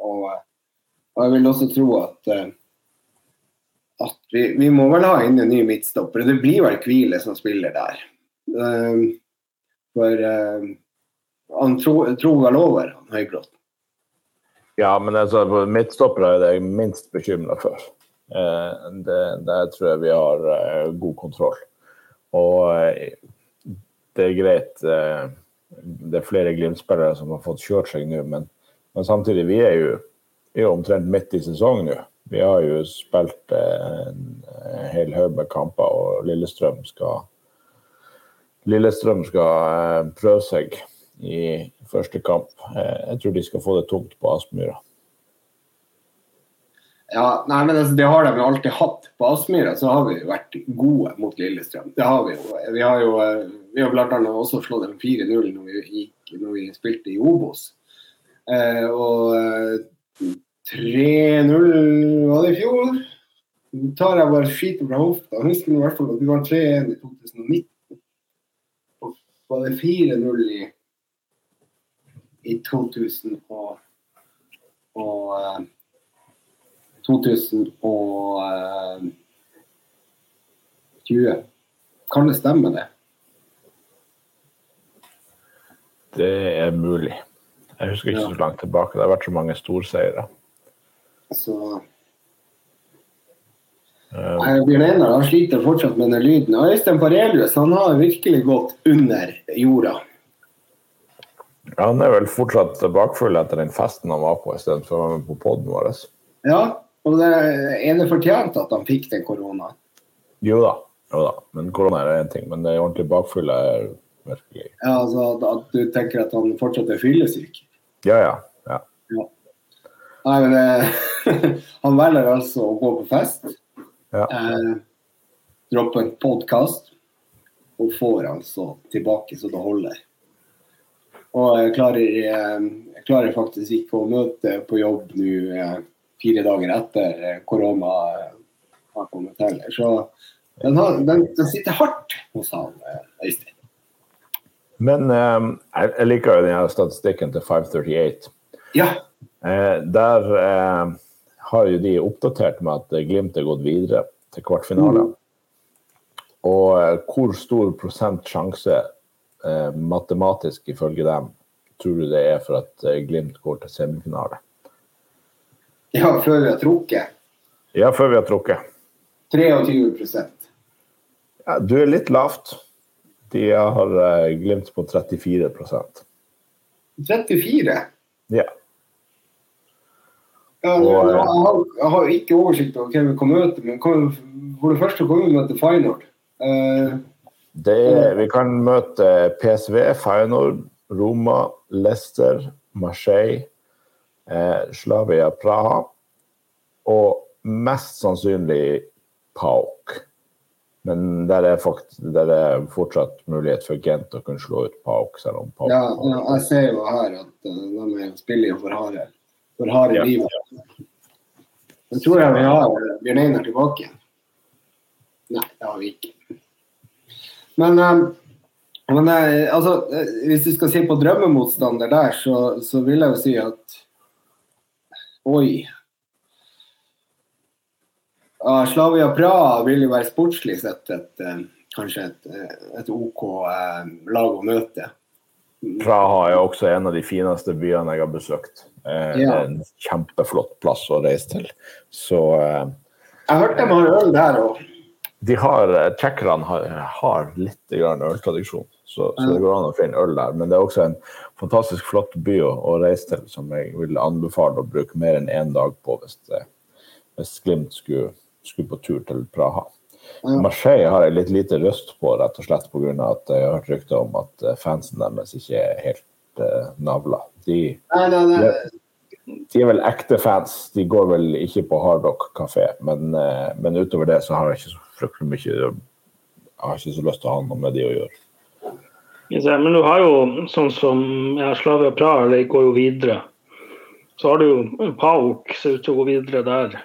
Og, og jeg vil også tro at eh, at vi, vi må vel ha inn en ny midtstopper. Det blir vel Kvile som spiller der. Um, for um, han tro vel over han Høybråten.
Ja, men altså, midtstoppere er det jeg minst bekymra for. Eh, det, der tror jeg vi har eh, god kontroll. Og eh, det er greit Det er flere Glimt-spillere som har fått kjørt seg nå, men, men samtidig, vi er jo, er jo omtrent midt i sesongen nå. Vi har jo spilt en hel haug med kamper, og Lillestrøm skal Lillestrøm skal prøve seg i første kamp. Eh, Jeg tror de skal få det tungt på Aspmyra.
Ja, nei, men altså, Det har de alltid hatt. På Aspmyra så har vi vært gode mot Lillestrøm. Det har vi jo. Vi har jo eh, vi har blant annet også slått dem 4-0 når, når vi spilte i Obos. Eh, og eh, 3-0 var det i fjor. Nå tar jeg bare skiten fra hofta. Jeg husker i hvert fall at vi var 3-1 i 2019. Og var det 4-0 i, i 2000 og, og eh, 2020. Kan det stemme, det?
Det er mulig. Jeg husker ikke
Ja.
så langt tilbake. Det har vært så mange storseire.
Så jeg blir enig, han sliter fortsatt med den lyden. Øystein Parelius han har virkelig gått under jorda.
Han er vel fortsatt bakfull etter den festen han var på istedenfor å være med på poden vår.
Ja, og det er det fortjent at han fikk den koronaen?
Jo da, jo da. Men korona er én ting. Men det ordentlig bakfull er virkelig
Ja, altså at, at du tenker at han fortsatt er fyllesyk?
Ja, ja. ja.
Nei, men det, han velger altså å gå på fest,
Ja.
eh, droppe en podkast, og får altså tilbake så det holder. Og jeg klarer, eh, jeg klarer faktisk ikke å møte på jobb nå eh, fire dager etter eh, korona har kommet til. Så den, har, den, den sitter hardt hos han Øystein.
Men eh, jeg, liker jo den statistikken til 538.
Ja.
Eh, der eh, har jo de oppdatert med at Glimt er gått videre til kvartfinale. Og eh, hvor stor prosent sjanse, matematisk ifølge dem, tror du det er for at eh, Glimt går til semifinale?
ja, før vi har trukket.
Ja, før vi har trukket.
23
Ja, du er litt lavt. De har eh, Glimt på 34%
34?
Ja.
Ja,
Og,
jeg,
eh,
har, jeg har ikke oversikt over hvem vi kan møte, men for det første kommer vi møte Feyenoord. Eh,
Det er, vi kan møte PSV, Feyenoord, Roma, Leicester, Marseille, eh, Slavia Praha og mest sannsynlig PAOK. Men der er, fakt, der er fortsatt mulighet for Gent å kunne slå ut PAOK. Selv om PAOK
ja, ja, jeg ser jo her at uh, de er spiller for harde, for harde
Ja.
livet. Jeg tror jeg vi har Bjørn Einar tilbake. Nei, det har vi ikke. Men, eh, men eh, altså, eh, hvis du skal se på drømmemotstander der, så, så vil jeg jo si at Oi. Ja, Slavia Praha vil jo være sportslig sett et, kanskje et, et OK lag å møte.
Praha er også en av de fineste byene jeg har besøkt. Eh, Det er en kjempeflott plass å reise til. Så eh,
Jeg hørte de har øl der òg.
De har, eh, tsjekkerne har, har litt øltradisjon, så, så det går an å finne øl der. Men det er også en fantastisk flott by å, å reise til, som jeg vil anbefale å bruke mer enn én dag på hvis, det, hvis Glimt skulle, skulle på tur til Praha.
Ja.
Marseille har jeg litt lite røst på, rett og slett pga. at jeg har hørt rykter om at eh, fansen deres ikke er helt uh, navla. De,
Nei, nei, nei.
de er vel ekte fans. De går vel ikke på Hardrock kafé, men, eh, men utover det så har jeg ikke så fryktelig mye Jeg har ikke så lyst til å ha noe med de å gjøre.
Men du har jo sånn som ja, Slavia Praha de går jo videre. Så har du jo Pauk ser ut til å gå videre der.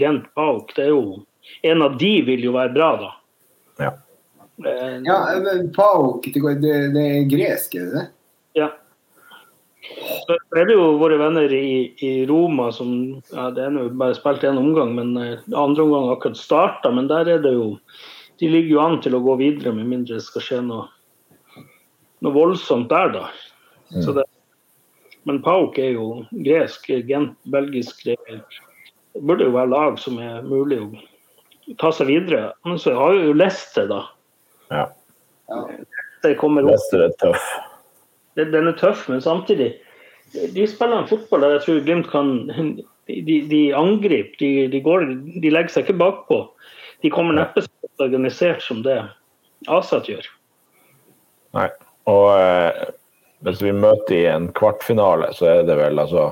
Gent Pauk, det er jo En av de vil jo være bra, da.
Ja.
Men,
Ja, men Pauk, det, det, det er gresk, er det det?
Ja. Så er det jo våre venner i, i Roma som ja, Det er nå bare spilt én omgang, men eh, andre omgang har akkurat starta. Men der er det jo De ligger jo an til å gå videre, med mindre det skal skje noe, noe voldsomt der, da. Så det, men Pauk er jo gresk, Gent belgisk. Det, det burde jo være lag som er mulig å ta seg videre. Men så har vi jo Leicester, da.
ja.
Ja.
Det kommer opp
Leicester er tøff.
Det- den er tøff, men samtidig De spiller en fotball der jeg tror Glimt kan De, de angriper, de, de, går, de legger seg ikke bakpå. De kommer neppe så organisert som det Asat gjør.
Nei. Og eh, hvis vi møter i en kvartfinale, så er det vel altså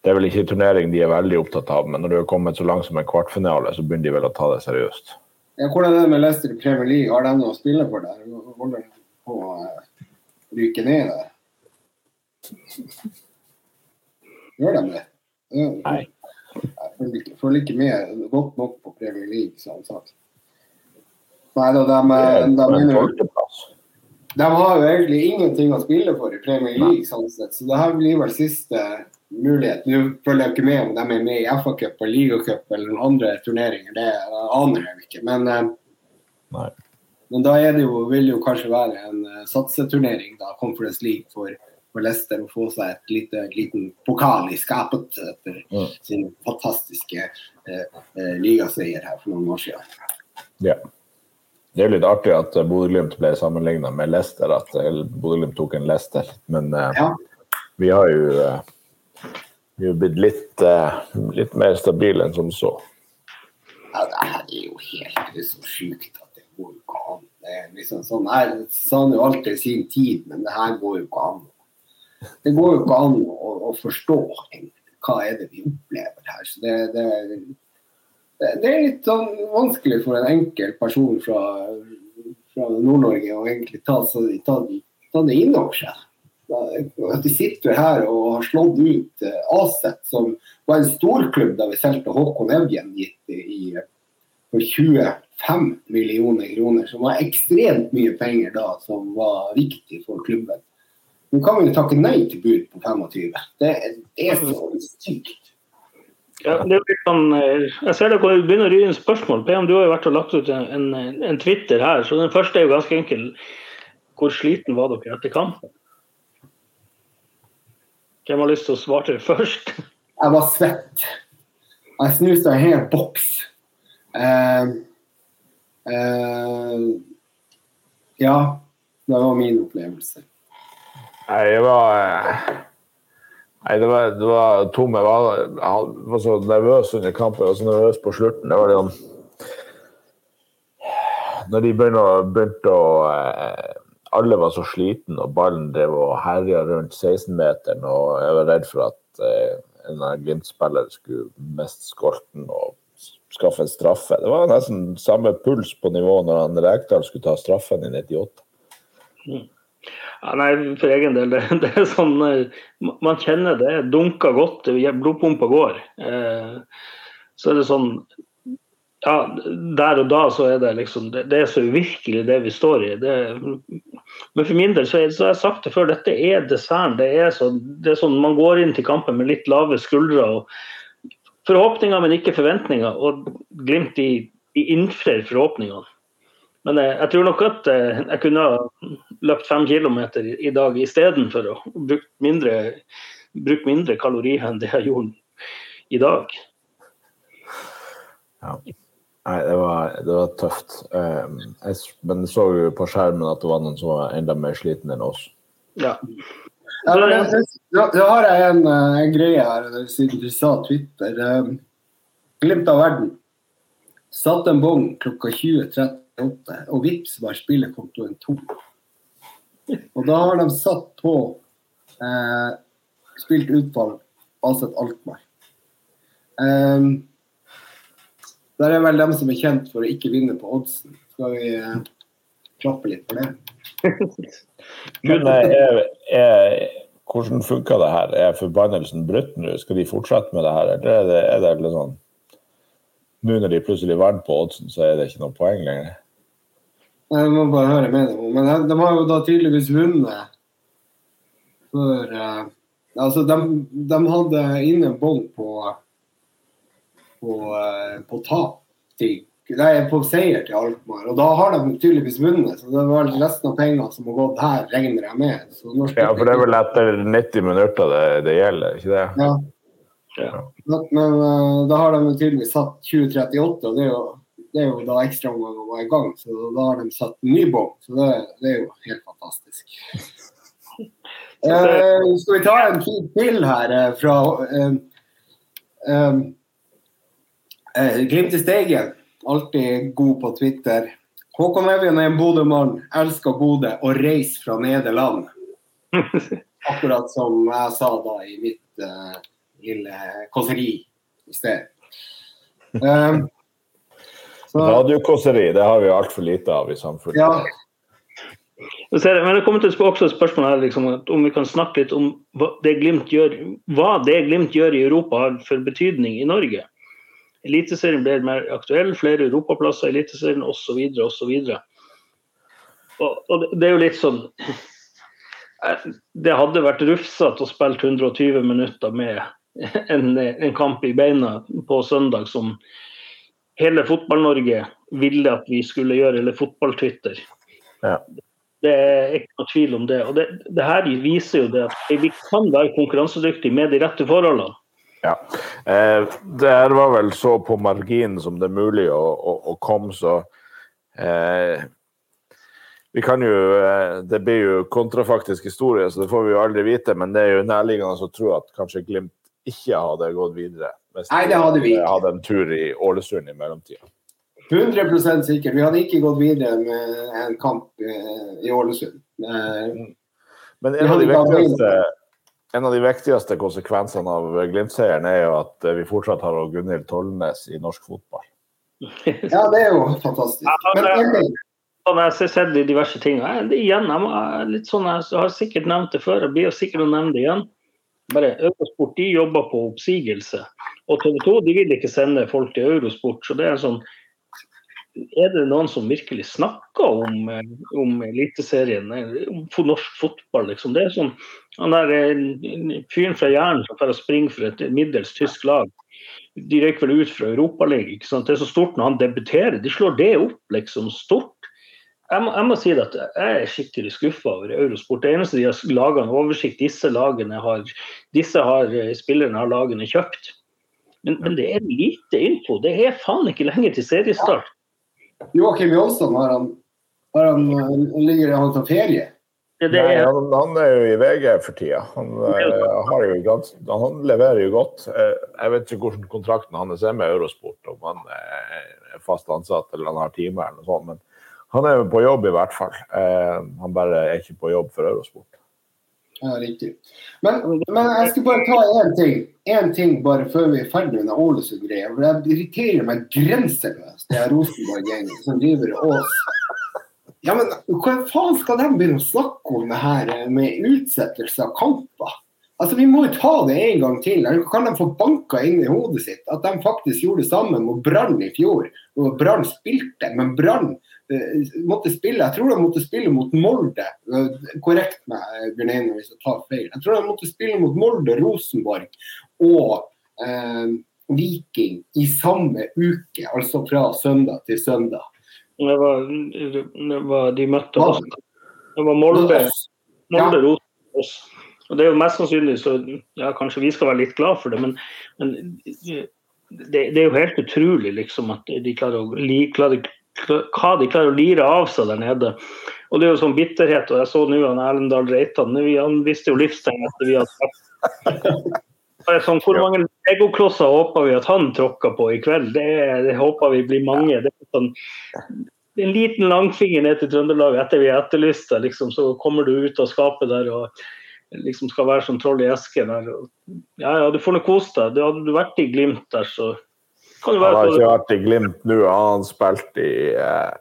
Det er vel ikke turnering de er veldig opptatt av, men når du har kommet så langt som en kvartfinale, så begynner de vel å ta det seriøst.
Ja, hvordan er det med Leicester i Premier League? Har de noe å spille for der? Holder de på å eh, ryke ned der? Gjør de det?
Nei.
Jeg følger ikke, med godt nok på Premier League, som sagt. Nei da, de,
er
de, de, de har jo egentlig ingenting å spille for i Premier League, sånn sett. Så det her blir vel siste mulighet. Nå følger jeg ikke med om de er med i FA-cup og ligacup eller noen andre turneringer. Det aner jeg ikke. Men eh,
Nei.
Men da er det jo, vil det jo kanskje være en uh, satseturnering, da, Conference League for, for Leicester, å få seg et lite, liten pokal i skapet etter
Mm.
sin fantastiske uh, uh, ligaseier her for noen år siden.
Ja. Det er jo litt artig at eh, Bodø-Glimt ble sammenligna med Leicester, at eh, Bodø-Glimt tok en Leicester. Men eh,
Ja.
vi har jo eh, vi har blitt litt, eh, litt mer stabile enn som så.
ja, det her er jo helt det er så sjukt at det går ikke an. Det er liksom sånn, her, det jo alltid sin tid, men det her går jo ikke an. Det går jo ikke an å, å forstå hva er det vi opplever her. Så det, det, det, er litt sånn vanskelig for en enkel person fra, fra Nord-Norge å egentlig ta, så- ta, ta det inn over seg. At de sitter her og har slått ut eh, Aset, som var en storklubb da vi solgte Håkon Evjen i, i, for 25 millioner kroner, som var ekstremt mye penger da, som var viktig for klubben. Nå kan vi jo takke nei til bud på 25. Det, det er så sykt.
Ja, sånn, eh, jeg ser det begynner å ry inn spørsmål. PM, du har jo vært og lagt ut en, en, Twitter her, så den første er jo ganske enkel. Hvor sliten var dere etter kampen? Hvem har lyst til å svare først?
Jeg var svett. Jeg snuste en hel boks. Uh, uh, ja, det var min opplevelse.
Nei, jeg var Nei, det var, det var tom. Jeg var, var, så nervøs under kampen og så nervøs på slutten. Det var liksom Når de begynte å, eh, Alle var så slitne, og ballen drev og herja rundt 16-meteren, og jeg var redd for at eh, en Glimt-spiller skulle miste skolten og skaffe en straffe. Det var nesten samme puls på nivå når han Rekdal skulle ta straffen i 98.
Mm. Ja, nei, For egen del, det, det, er sånn eh, Man kjenner det dunker godt, blodpumpa går. Eh, så er det sånn ja, Der og da så er det liksom Det, det er så uvirkelig det vi står i. Det, men for min del så, er, så har jeg sagt det før, dette er desserten. Det er, så, det er sånn Man går inn til kampen med litt lave skuldre. og Forhåpninger, men ikke forventninger. Og Glimt i, i innfrir forhåpningene. Men jeg, jeg, tror nok at eh, jeg kunne ha løpt fem kilometer i, i dag istedenfor å bruke mindre, bruk mindre kalorier enn det jeg gjorde i dag.
Ja. Nei, det var, det var tøft. Um, jeg, men jeg så jo på skjermen at det var noen som var enda mer sliten enn oss.
Ja.
Ja, da har jeg en, eh, en, greie her, siden du sa Twitter. Um, glimt av verden. Satt en bong klokka 20.30 og vips var spillekontoen tom. Og da har de satt på eh, spilt utfall Aset Altmar. Um, der er vel dem som er kjent for å ikke vinne på oddsen. Skal vi eh, klappe litt for det?
Men eh, jeg, er, hvordan funker det her? Er forbannelsen brutt nå? Skal de fortsette med det her, eller er det, er det litt sånn Nå når de plutselig vant på oddsen, så er det ikke noe poeng lenger?
Jeg må bare høre med dem. Men de, har jo da tydeligvis vunnet før uh, Altså, de, de, hadde inne bånd på på, uh, på tap til Nei, på seier til Alkmaar. Og da har de tydeligvis vunnet. Så det var resten av pengene som har gått her, regner jeg med.
ja, for det er vel etter 90 minutter det, det gjelder, ikke det?
Ja. ja. Men, men uh, da har de tydeligvis satt 2038, og det er jo det er jo da ekstraomgangen var i gang, så da har de satt ny bom. Så det, det, er jo helt fantastisk. Eh, skal vi ta en tid til her eh, fra eh, eh, eh, Glimt i Steigen. Alltid god på Twitter. Håkon Evjen er en Bodø-mann, elsker Bodø og reiser fra Nederland. Akkurat som jeg sa da i mitt uh, lille kåseri i sted. Um,
Radiokåseri, det har vi altfor lite av i samfunnet. Ja.
Men det kommer til også et spørsmål her, liksom, om vi kan snakke litt om hva det Glimt gjør, hva det Glimt gjør i Europa har for betydning i Norge. Eliteserien blir mer aktuell, flere europaplasser i Eliteserien osv. osv. Og, og det er jo litt sånn Det hadde vært rufsete å spille 120 minutter med en, en kamp i beina på søndag som hele Fotball-Norge ville at vi skulle gjøre, eller Fotball-Twitter.
Ja.
Det er ikke noe tvil om det. Og det, det her viser jo det at vi kan være konkurransedyktige med de rette forholdene.
Ja. Eh, det var vel så på marginen som det er mulig å, å, å komme, så eh, vi kan jo, eh, Det blir jo kontrafaktisk historie, så det får vi jo aldri vite. Men det er jo nærliggende å tro at kanskje Glimt ikke hadde gått videre.
Hvis Nei, det hadde vi ikke.
hadde en tur i Ålesund i mellomtida.
100% sikker. Vi hadde ikke gått videre med en kamp eh, i Ålesund.
Mm. Men en av, viktigste, en av, de viktigste, konsekvensene av Glimt-seieren er jo at eh, vi fortsatt har Gunhild Tollnes i norsk fotball.
Ja, det er jo fantastisk. Men,
jeg har sett diverse ting. Igjen, jeg, sånn, jeg har sikkert nevnt det før, jeg blir sikkert å nevne det igjen bare Eurosport de jobber på oppsigelse. Og TV 2 de vil ikke sende folk til Eurosport. Så det er en sånn er det noen som virkelig snakker om, eh, om Eliteserien, eh, om norsk fotball? Liksom. Det er sånn, Han der eh, fyren fra Jæren som får springe for et middels tysk lag, de røyker vel ut fra Europaligaen. Det er så stort når han debuterer. De slår det opp liksom stort. Jeg må, jeg må si at jeg er skikkelig skuffa over Eurosport. Det eneste de har laga en oversikt disse lagene har, disse har spillerne har lagene kjøpt. Men, men, det er lite info. Det er faen ikke lenger til seriestart.
Joakim Jonsson, har han, har han, ligger han på ferie?
Er... Nei, han, han, er jo i VG for tida. Han, uh, gans, han, leverer jo godt. Uh, jeg vet ikke hvordan kontrakten hans er med Eurosport, om han er fast ansatt eller han har time eller noe sånt. Men han er jo på jobb i hvert fall. Uh, han bare er ikke på jobb for Eurosport.
Ja, riktig. Men, men jeg skal bare ta én ting. Én ting bare før vi er ferdig med Ålesund-greia. For det irriterer meg grenseløst, det er Rosenborg-gjengen som driver Ås. Ja, men hva faen skal de begynne å snakke om det her med utsettelse av kamper? Altså, Vi må jo ta det en gang til. Kan de få banka inn i hodet sitt at de faktisk gjorde det samme mot Brann i fjor? Brann spilte, men Brann måtte spille, Jeg tror de måtte spille mot Molde. Eh, korrekt meg, Bjørn Einar, hvis jeg tar feil. Jeg tror de måtte spille mot Molde, Rosenborg og eh, Viking i samme uke. Altså fra søndag til søndag.
Det var, det var de møtte oss. Det var Molde, Molde ja. Rosenborg. Og det er jo mest sannsynlig så ja, kanskje vi skal være litt glad for det, men, men det, det, er jo helt utrolig liksom at de klarer å, klarer, hva de klarer å lire av seg der nede. Og det er jo sånn bitterhet. og Jeg så nå han Erlendal Reitan. Han visste jo livstegn etter vi hadde Sånn, hvor mange legoklosser håper vi at han tråkker på i kveld? Det, det håper vi blir mange. Det er sånn, en liten langfinger ned til Trøndelag etter vi har etterlyst deg, Liksom, så kommer du ut av skapet der og liksom skal være som troll i eske. Der. Ja, ja, du får nå kose deg. Hadde du vært i Glimt der, så
han har ikke vært i Glimt nå, han har spilt i eh,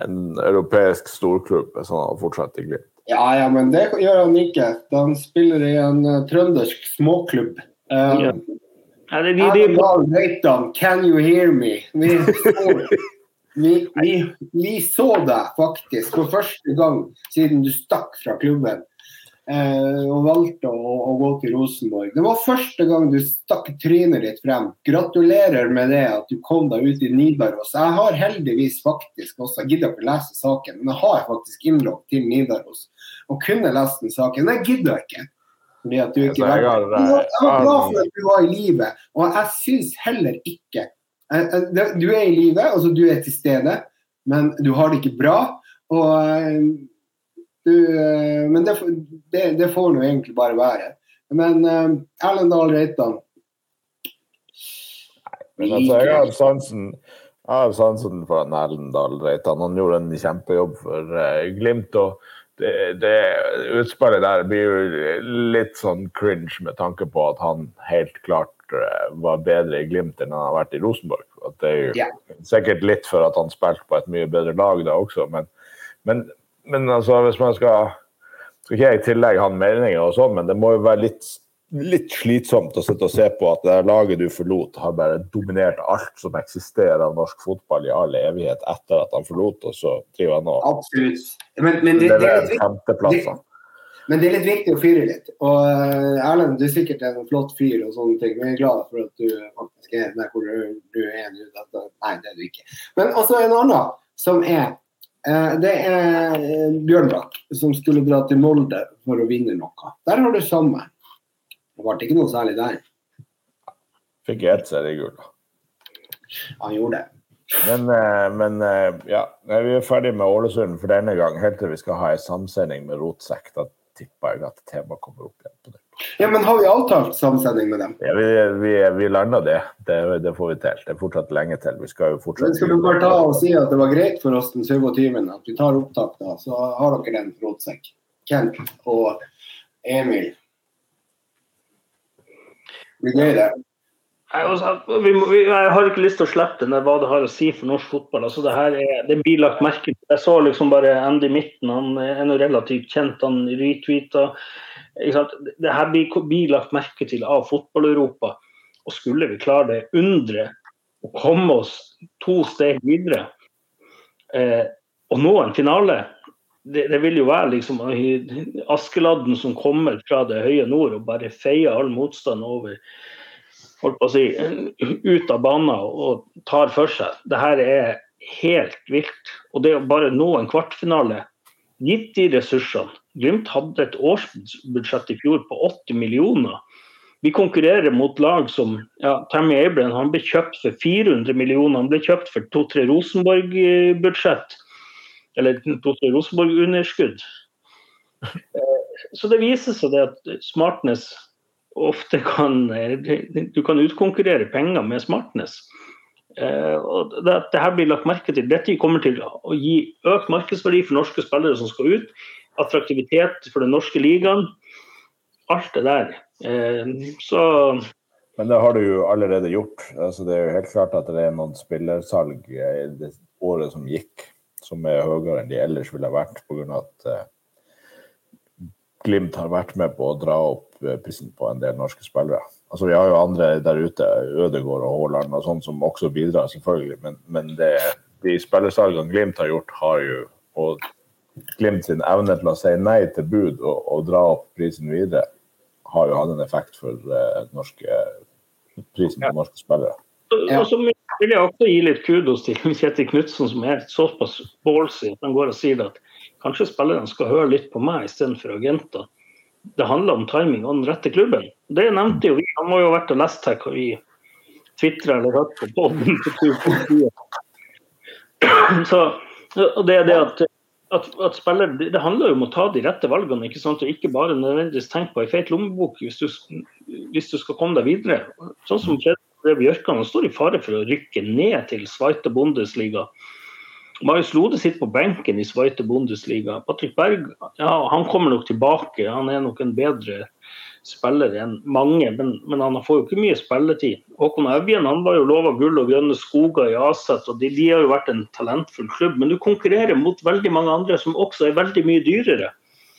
en europeisk storklubb, så han har fortsatt i Glimt.
Ja, ja, men det gjør han ikke. Han spiller i en uh, trøndersk småklubb. Um, ja. Er det, de, de, Can you hear me? Vi så, vi, vi, vi så deg faktisk for første gang siden du stakk fra klubben eh, og valgte å, å, gå til Rosenborg. Det var første gang du stakk trynet ditt frem. Gratulerer med det at du kom deg ut i Nidaros. Jeg har heldigvis faktisk også, jeg gidder ikke lese saken, men jeg har faktisk innlogg til Nidaros og kunne lest den saken. Men jeg gidder ikke. Fordi at du ikke var, jeg var glad for at du var i live, og jeg syns heller ikke Du er i live, altså du er til stede, men du har det ikke bra. og du, eh, men det, det, det får nå egentlig bare være. Men uh, Erlend Dahl Reitan
Men altså, jeg har sansen jeg har sansen for Erlend Dahl Reitan. Han gjorde en kjempejobb for uh, Glimt. og det, det utspillet der blir jo litt sånn cringe med tanke på at han helt klart var bedre i Glimt enn han har vært i Rosenborg. At det er jo yeah. sikkert litt for at han spilte på et mye bedre lag da også, men, men men altså, hvis man skal Skal ikke jeg tillegge han meninger og sånn, men det må jo være litt, litt slitsomt å sitte og se på at det laget du forlot, har bare dominert alt som eksisterer av norsk fotball i all evighet etter at han forlot, og så driver han og
Absolutt. Men, men det, det, er men det er litt viktig å fyre litt. Og uh, Erlend, du er sikkert en flott fyr og sånne ting. Vi er glad for at du faktisk er der hvor du, du er nå. Nei, det er du ikke. Men også en annen som er Eh, det er eh, Bjørnbakk som skulle dra til Molde for å vinne noe. Der har du samme. Det ble ikke noe særlig der.
Fikk ett seriegull, da.
Han gjorde det.
Men, eh, men, ja, vi er ferdig med Ålesund for denne gang. Helt til vi skal ha en samsending med Rotsekk. Da tipper jeg at temaet kommer opp igjen på det.
Ja, Men har vi avtalt samsending med dem?
Ja, Vi, vi, vi landa det. det. det. får vi til. Det er fortsatt lenge til. Vi skal jo fortsette.
Skal du bare ta og si at det var greit for oss den 27. at vi tar opptak, da, så har dere den rotsekk. Kent og Emil. Det blir gøy, det.
Jeg, også, vi må, vi, jeg, har ikke lyst til å slippe det hva det har å si for norsk fotball. Altså, det her er, det blir lagt merke til. Jeg så liksom bare Andy Midten, han er noe relativt kjent. Han retweeta det her blir, blir lagt merke til av fotball-Europa. Og skulle vi klare det undret å komme oss to steg videre, Eh, å nå en finale, det, det, vil jo være liksom Askeladden som kommer fra det høye nord og bare feier all motstand over holdt på å si, ut av banen og tar for seg. Det her er helt vilt. Og det å bare nå en kvartfinale, gitt de ressursene Glimt hadde et årsbudsjett i fjor på 80 millioner. Vi konkurrerer mot lag som ja, Tammy Abraham han ble kjøpt for 400 millioner. Han ble kjøpt for to-tre Rosenborg-budsjett. Eller to-tre Rosenborg-underskudd. Eh, så det viser seg det at smartness ofte kan Du kan utkonkurrere penger med smartness. Eh, og det, det her blir lagt merke til. Dette kommer til å gi økt markedsverdi for norske spillere som skal ut. Attraktivitet for den norske ligaen. Alt det der. Eh, så
Men det har du jo allerede gjort. Altså, det er jo helt klart at det er noen spillersalg i det året som gikk, som er høyere enn de ellers ville vært, pga. at uh, Glimt har vært med på å dra opp prisen på en del norske spillere. Altså, vi har jo andre der ute, Ødegård og Haaland og sånn, som også bidrar, selvfølgelig. Men, men det, de spillersalgene Glimt har gjort, har jo og Glimt sin evne til å si nei til bud og, og dra opp prisen videre, har jo hatt en effekt for uh, norske, prisen på norske spillere.
Ja. Og så vil jeg også gi litt kudos til Kjetil Knutsen, som er såpass ballsy. Han går og sier at kanskje spillerne skal høre litt på meg istedenfor agenter. Det handler om timing og den rette klubben. Det nevnte jo vi. Han må jo ha vært og lest her hva vi tvitra eller hørt på poden. Så og det er det at at, at spiller, det handler jo om å ta de rette valgene, ikke sant? og ikke bare nødvendigvis tenke på ei feit lommebok hvis du, hvis du, skal komme deg videre. Sånn som Fredrik Bjørkan står i fare for å rykke ned til Sveite Bundesliga. Marius Lode sitter på benken i Sveite Bundesliga. Patrick Berg ja, han kommer nok tilbake, han er nok en bedre spillere enn mange, men, men, han får jo ikke mye spilletid. Håkon Evjen han var jo lova gull og grønne skoger i Aset, og de, de, har jo vært en talentfull klubb. Men du konkurrerer mot veldig mange andre som også er veldig mye dyrere.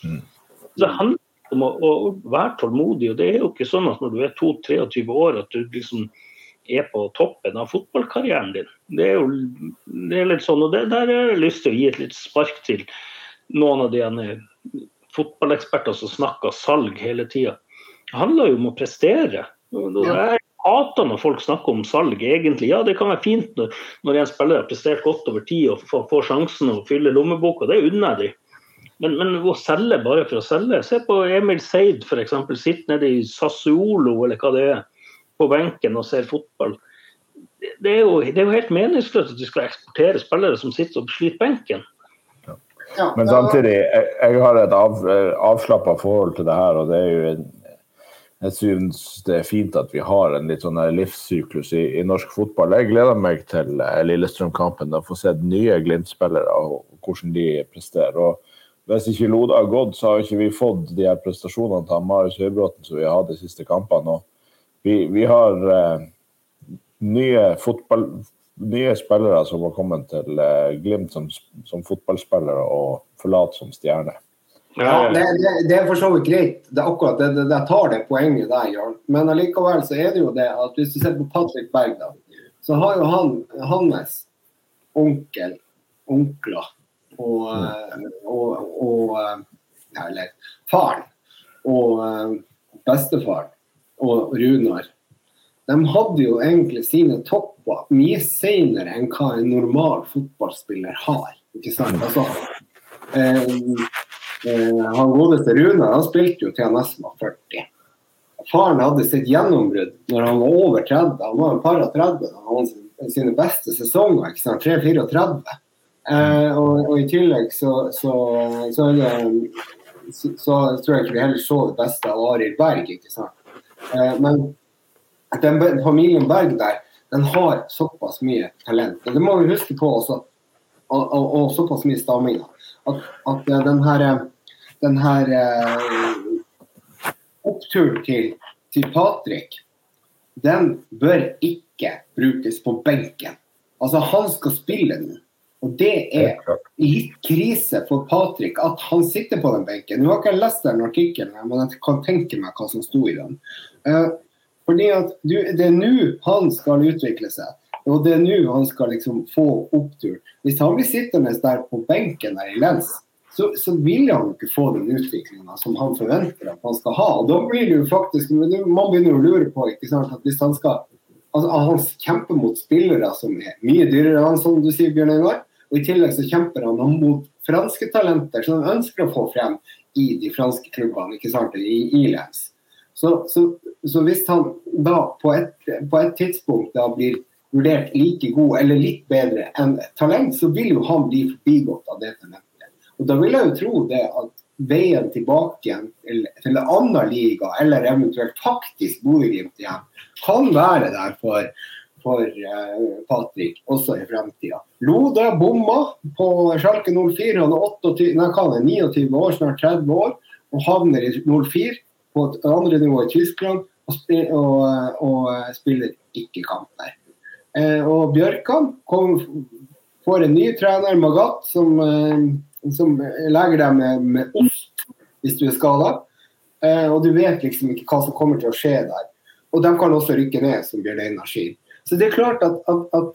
Mm. Så det handler om å, å, være tålmodig. og Det er jo ikke sånn at når du er 22-23 år at du liksom er på toppen av fotballkarrieren din. Det er jo det er litt sånn, og det, der har jeg lyst til å gi et litt spark til noen av de fotballeksperter som snakker salg hele tida. Handler jo om å prestere. Jeg hater når folk snakker om salg, egentlig. Ja, det kan være fint når, når en spiller har prestert godt over tid og får, får sjansen å fylle lommeboka, det unner jeg dem. Men, men, å selge bare for å selge Se på Emil Seid f.eks. Sitter nede i Sassuolo eller hva det er, på benken og ser fotball. Det er jo, det er jo helt meningsløst at vi skal eksportere spillere som sitter og sliter benken.
Ja. Men samtidig, jeg, jeg har et av, avslappa forhold til det her. og det er jo en jeg syns det er fint at vi har en litt sånn livssyklus i, i, norsk fotball. Jeg gleder meg til eh, Lillestrøm-kampen og få se nye Glimt-spillere og, hvordan de presterer. Og hvis ikke Lode har gått, så har ikke vi fått de her prestasjonene til Marius Høybråten som vi har hatt de siste kampene. Og vi, vi har eh, nye, fotball, nye spillere som har kommet til eh, Glimt som, som fotballspillere og forlatt som stjerne.
Ja, det, det, det, er for så vidt greit. Det er akkurat det, det, det tar det poenget der, Jørn. Men allikevel så er det jo det at hvis du ser på Patrick Berg, da, så har jo han hans onkel, onkler og, mm. og, og Eller faren og bestefaren og Runar. De hadde jo egentlig sine topper mye senere enn hva en normal fotballspiller har. ikke sant? Altså, eh, Eh, han godeste Rune han spilte jo til han nesten var 40. Faren hadde sitt gjennombrudd når han var over 30. Han var en par og 30 da han hadde sine beste sesonger. ikke sant, 3-34. Eh, og, og, i tillegg så, så, så, det, så, tror jeg ikke vi heller så det beste av Arild Berg. ikke sant. Eh, men den familien Berg der, den har såpass mye talent. Og det må vi huske på også. Og, og, og såpass mye stamminger. At, at den her den her eh, oppturen til, til Patrick, den bør ikke brukes på benken. Altså, han skal spille nå. Og det er litt krise for Patrick at han sitter på den benken. Nå har ikke jeg lest den artikkelen, men jeg kan tenke meg hva som sto i den. Uh, fordi at du, Det er nå han skal utvikle seg. Og det er nå han skal liksom få opptur. Hvis han blir sittende der på benken der i Lens, så, så vil han ikke få den utviklinga som han forventer at han skal ha. Og da blir det jo faktisk, Man begynner å lure på ikke sant, at hvis han skal altså, Han kjemper mot spillere som er mye dyrere enn han, som du sier, Bjørn Einar. Og i tillegg så kjemper han mot franske talenter som han ønsker å få frem i de franske klubbene, ikke sant, i, i Lens. Så, så, så, hvis han da på et, på et tidspunkt da blir vurdert like god eller litt bedre enn talent, så vil jo han bli forbigått av det talentet. Og Da vil jeg jo tro det at veien tilbake igjen til, til en annen liga, eller eventuelt faktisk Bodø-Glimt igjen, kan være der for, for uh, Patrick også i fremtida. Lode bomma på Sjalke 04. Han er 28, nei, er 29 år, snart 30 år, og havner i 04 på et andre nivå i Tyskland og, og, og spiller ikke kamp der. Eh, og Bjørkan kom, får en ny trener, Magat, som eh, som legger deg med, med ost hvis du er skada. Eh, og du vet liksom ikke hva som kommer til å skje der. Og de kan også rykke ned, som Bjørn Einar sier. Så det er klart at, at, at,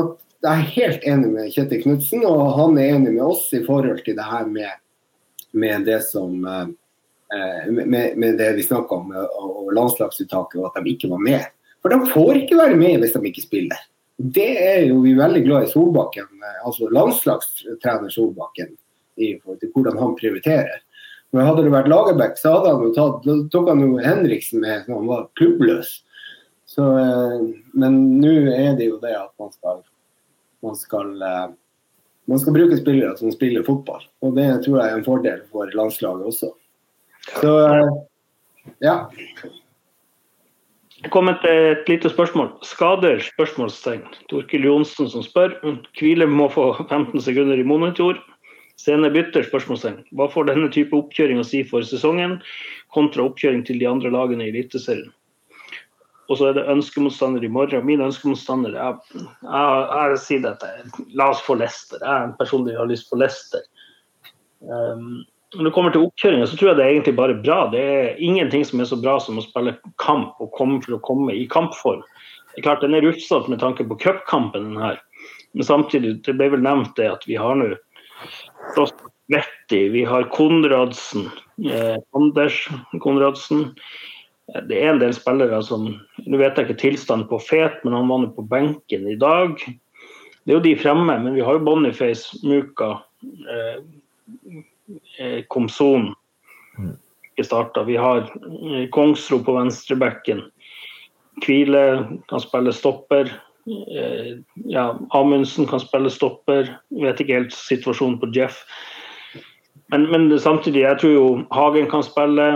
at, jeg er helt enig med Kjetil Knutsen, og han er enig med oss i forhold til det her med, med det som med, med, det vi snakka om, og landslagsuttaket, og at de ikke var med. For de får ikke være med hvis de ikke spiller. Det er jo vi veldig glad i Solbakken, eh, altså landslagstrener Solbakken, i forhold til hvordan han prioriterer. Men hadde det vært Lagerbäck, så hadde han jo tatt, tok han jo Henriksen med når han var klubbløs. Så, eh, men nå er det jo det at man skal, man skal, eh, man skal bruke spillere som spiller fotball. Og det tror jeg er en fordel for landslaget også. Så ja.
Det kom et, et lite spørsmål. Skader? spørsmålstegn. Torkil Johnsen som spør. Hvile må få 15 sekunder i monitor. Sene bytter? spørsmålstegn. Hva får denne type oppkjøring å si for sesongen, kontra oppkjøring til de andre lagene i Eliteserien? Og så er det ønskemotstander i morgen. Min ønskemotstander Jeg, jeg, jeg sier dette. La oss få Lester. Jeg personlig har lyst på Lester. Um, når det kommer til oppkjøringa, så tror jeg det er egentlig bare bra. Det er ingenting som er så bra som å spille kamp og komme for å komme i kampform. Det er klart Den er rufsete med tanke på cupkampen, den her. Men samtidig, det ble vel nevnt det at vi har nå Vetti, vi har Konradsen, eh, Anders Konradsen. Det er en del spillere som Nå vet jeg ikke tilstanden på Fet, men han var nå på benken i dag. Det er jo de fremme, men vi har jo Boniface, Muka. Eh, Komson mm. ikke starta. Vi har eh, Kongsro på venstrebekken. Kvile kan spille stopper. Eh, ja, Amundsen kan spille stopper. Vet ikke helt situasjonen på Jeff. Men, men samtidig, jeg tror jo Hagen kan spille.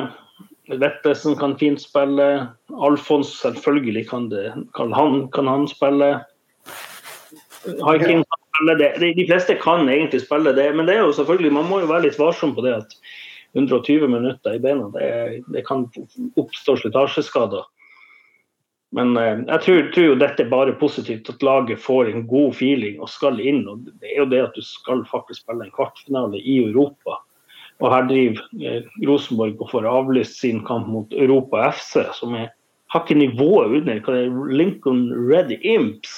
Vettesen kan fint spille. Alfons selvfølgelig kan, det, kan, han, kan han spille. Haikin kan det. De fleste kan egentlig spille det, men det er jo selvfølgelig, man må jo være litt varsom på det at 120 minutter i beina, det, det kan oppstå slitasjeskader. Men eh, jeg tror, tror, jo dette er bare positivt, at laget får en god feeling og skal inn. og Det er jo det at du skal faktisk spille en kvartfinale i Europa. Og her driver eh, Rosenborg og får avlyst sin kamp mot Europa FC, som er, ikke nivået under. Hva er Lincoln Red Imps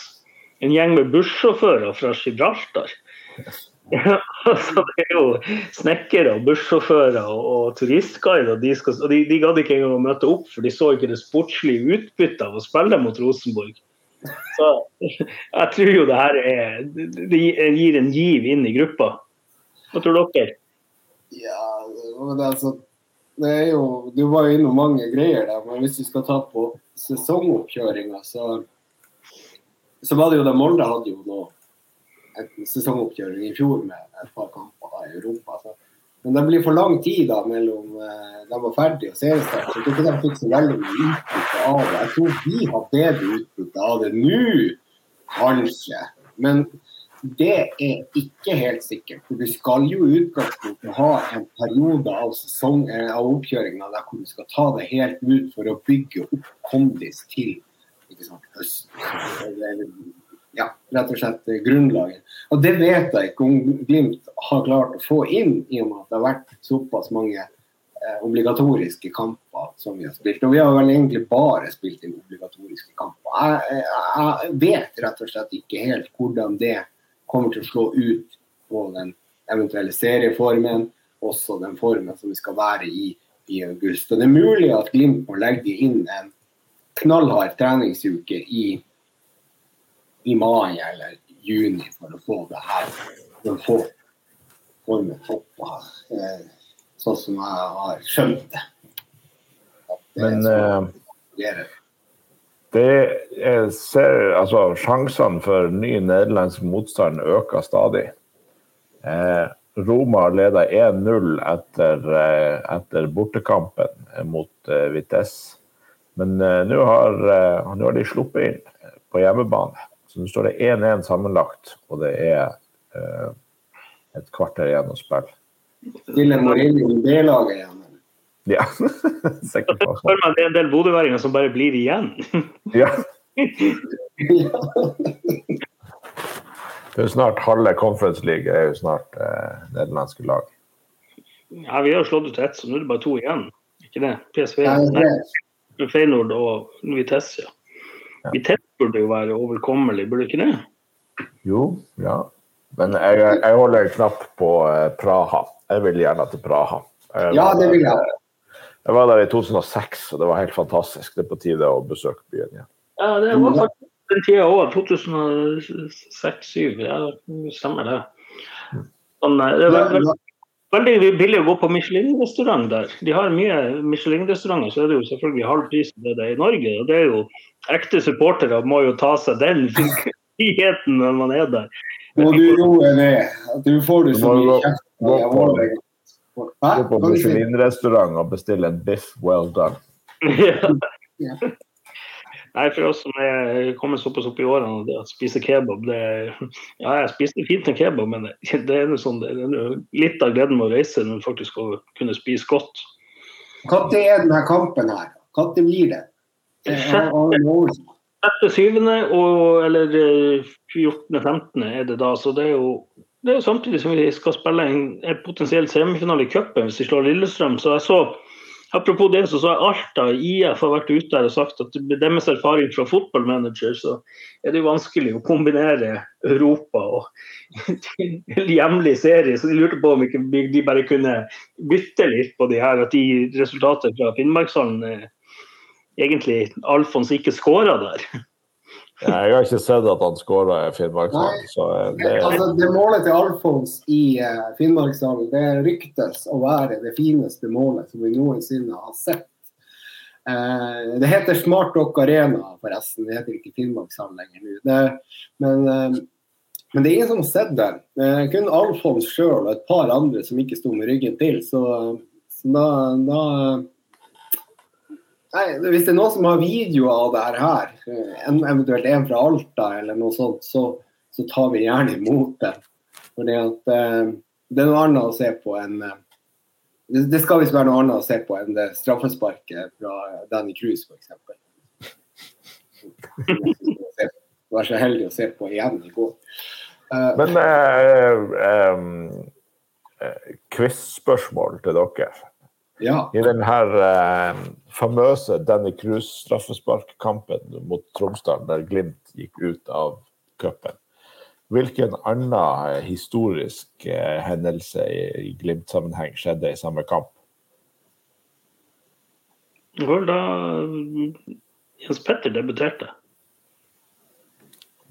en gjeng med bussjåfører fra Gibraltar. Altså det er jo snekkere bussjåfører og turistguider. De, skal, og de, de gadd ikke engang å møte opp, for de så ikke det sportslige utbyttet av å spille mot Rosenborg. Så jeg tror jo det her er Det gir en giv inn i gruppa. Hva tror dere?
Ja, men altså det er jo, Du var jo innom mange greier der, men hvis vi skal ta på sesongoppkjøringa, så så var det jo da Molde hadde jo nå en sesongoppkjøring i fjor med et par kamper i Europa. Så. Men det blir for lang tid da mellom eh, de var ferdige og seriestart, så jeg tror ikke de fikk så veldig mye utbytte av det. Jeg tror vi har bedre utbytte av det nå, kanskje. Men det er ikke helt sikkert. For du skal jo i utgangspunktet ha en periode av, sesong, eh, av oppkjøringa der hvor du skal ta det helt ut for å bygge opp kondis til ikke sant, høsten. Ja, rett og slett grunnlaget. Og det vet jeg ikke om Glimt har klart å få inn, i og med at det har vært såpass mange eh, obligatoriske kamper som vi har spilt. Og vi har vel egentlig bare spilt inn obligatoriske kamper. jeg, jeg vet rett og slett ikke helt hvordan det kommer til å slå ut på den eventuelle serieformen, også den formen som vi skal være i i august. Og Det er mulig at Glimt må legge inn en knallhard treningsuke i, i mai eller juni for å få det her for å få formen hoppa eh, sånn som jeg har skjønt det. Det
Men
sånn
eh,
det
jeg ser, altså Sjansene for ny nederlandsk motstand øker stadig. Eh, Roma leda 1-0 etter, eh, etter bortekampen mot Vitesse. Men eh, nå har, eh, nå har de sluppet inn på hjemmebane. Så nå står det 1-1 sammenlagt, og det er eh, et kvarter igjen å spille.
Stille Mourinho i B-laget igjen.
Ja, sikkert.
Jeg spør meg, det er en del bodøværinger som bare blir igjen.
Ja.
Ja.
Det er jo snart halve Conference League er jo snart eh, nederlandske lag.
Ja, vi har jo slått ut ett, så nå er det bare to igjen. Ikke det? PSV, nei, Feyenoord og Vitesse. Ja. Vitesse burde jo være overkommelig, burde ikke det?
Jo, ja. Men jeg, jeg holder en knapp på eh, Praha. Jeg vil gjerne til Praha. Jeg
Ja, det vil jeg.
Jeg var der i 2006, og det var helt fantastisk. Det er på tide å besøke byen igjen.
Ja, det var faktisk den tida òg. 2006-2007. Ja, stemmer det. Sånn, eh, det veld, veldig billig å gå på Michelin-restaurant der. De har mye Michelin-restauranter, så er det jo selvfølgelig halv pris det det er i Norge. Og det er jo ekte supportere må jo ta seg den friheten når man er der.
Må du roe ned. Du får Du så mye kjeft.
gå på-
det.
På? Michelin-restaurant og bestille en biff well done.
Ja. Nei, for oss som er kommet såpass opp i årene, det å spise kebab det, Ja, jeg spiste fint en kebab, men det, er sånn, det er litt av gleden med å reise når du faktisk skal kunne spise godt.
Når er denne kampen her? Når blir det? Etter har- har en oversikt.
6.7. og eller eh, 14.15. er det da, så det er jo det er jo samtidig som vi skal spille en, en potensiell semifinale i cupen hvis vi slår Lillestrøm. Så jeg så Apropos det, så så jeg Alta IF har vært ute der og sagt at med deres erfaring fra fotballmanager, så er det jo vanskelig å kombinere Europa og hjemlig serie. Så de lurte på om ikke de bare kunne bytte litt på de her, at de resultatene fra Finnmarkshallen eh, egentlig Alfons ikke skåra der.
Jeg har ikke sett at han skåra i Finnmarkshallen, eh, det
Altså, det målet til Alfons i uh, Finnmarkshallen det ryktes å være det fineste målet som vi noensinne har sett. Eh, det heter Smart Dock Arena, forresten. Det heter ikke Finnmarkshallen lenger nå. Det, men, men det er ingen som har sett den. Kun Alfons sjøl og et par andre som ikke sto med ryggen til. Så, så da, da Nei, Hvis det er noen som har videoer av det her, eventuelt en fra Alta eller noe sånt, så, så tar vi gjerne imot det. Fordi at eh, Det er noe annet å se på enn eh, det, det skal visst være noe annet å se på enn det straffesparket fra Danny Cruise, f.eks. Var så heldig å se på igjen i går. Uh,
Men eh, eh, eh, quiz-spørsmål til dere.
ja.
I den her eh, famøse Danny Cruz-straffesparkkampen mot Tromsdal, der Glimt gikk ut av cupen, hvilken annen eh, historisk eh, hendelse i, Glimt-sammenheng skjedde i samme kamp?
Det var vel da mm, Jens Petter debuterte.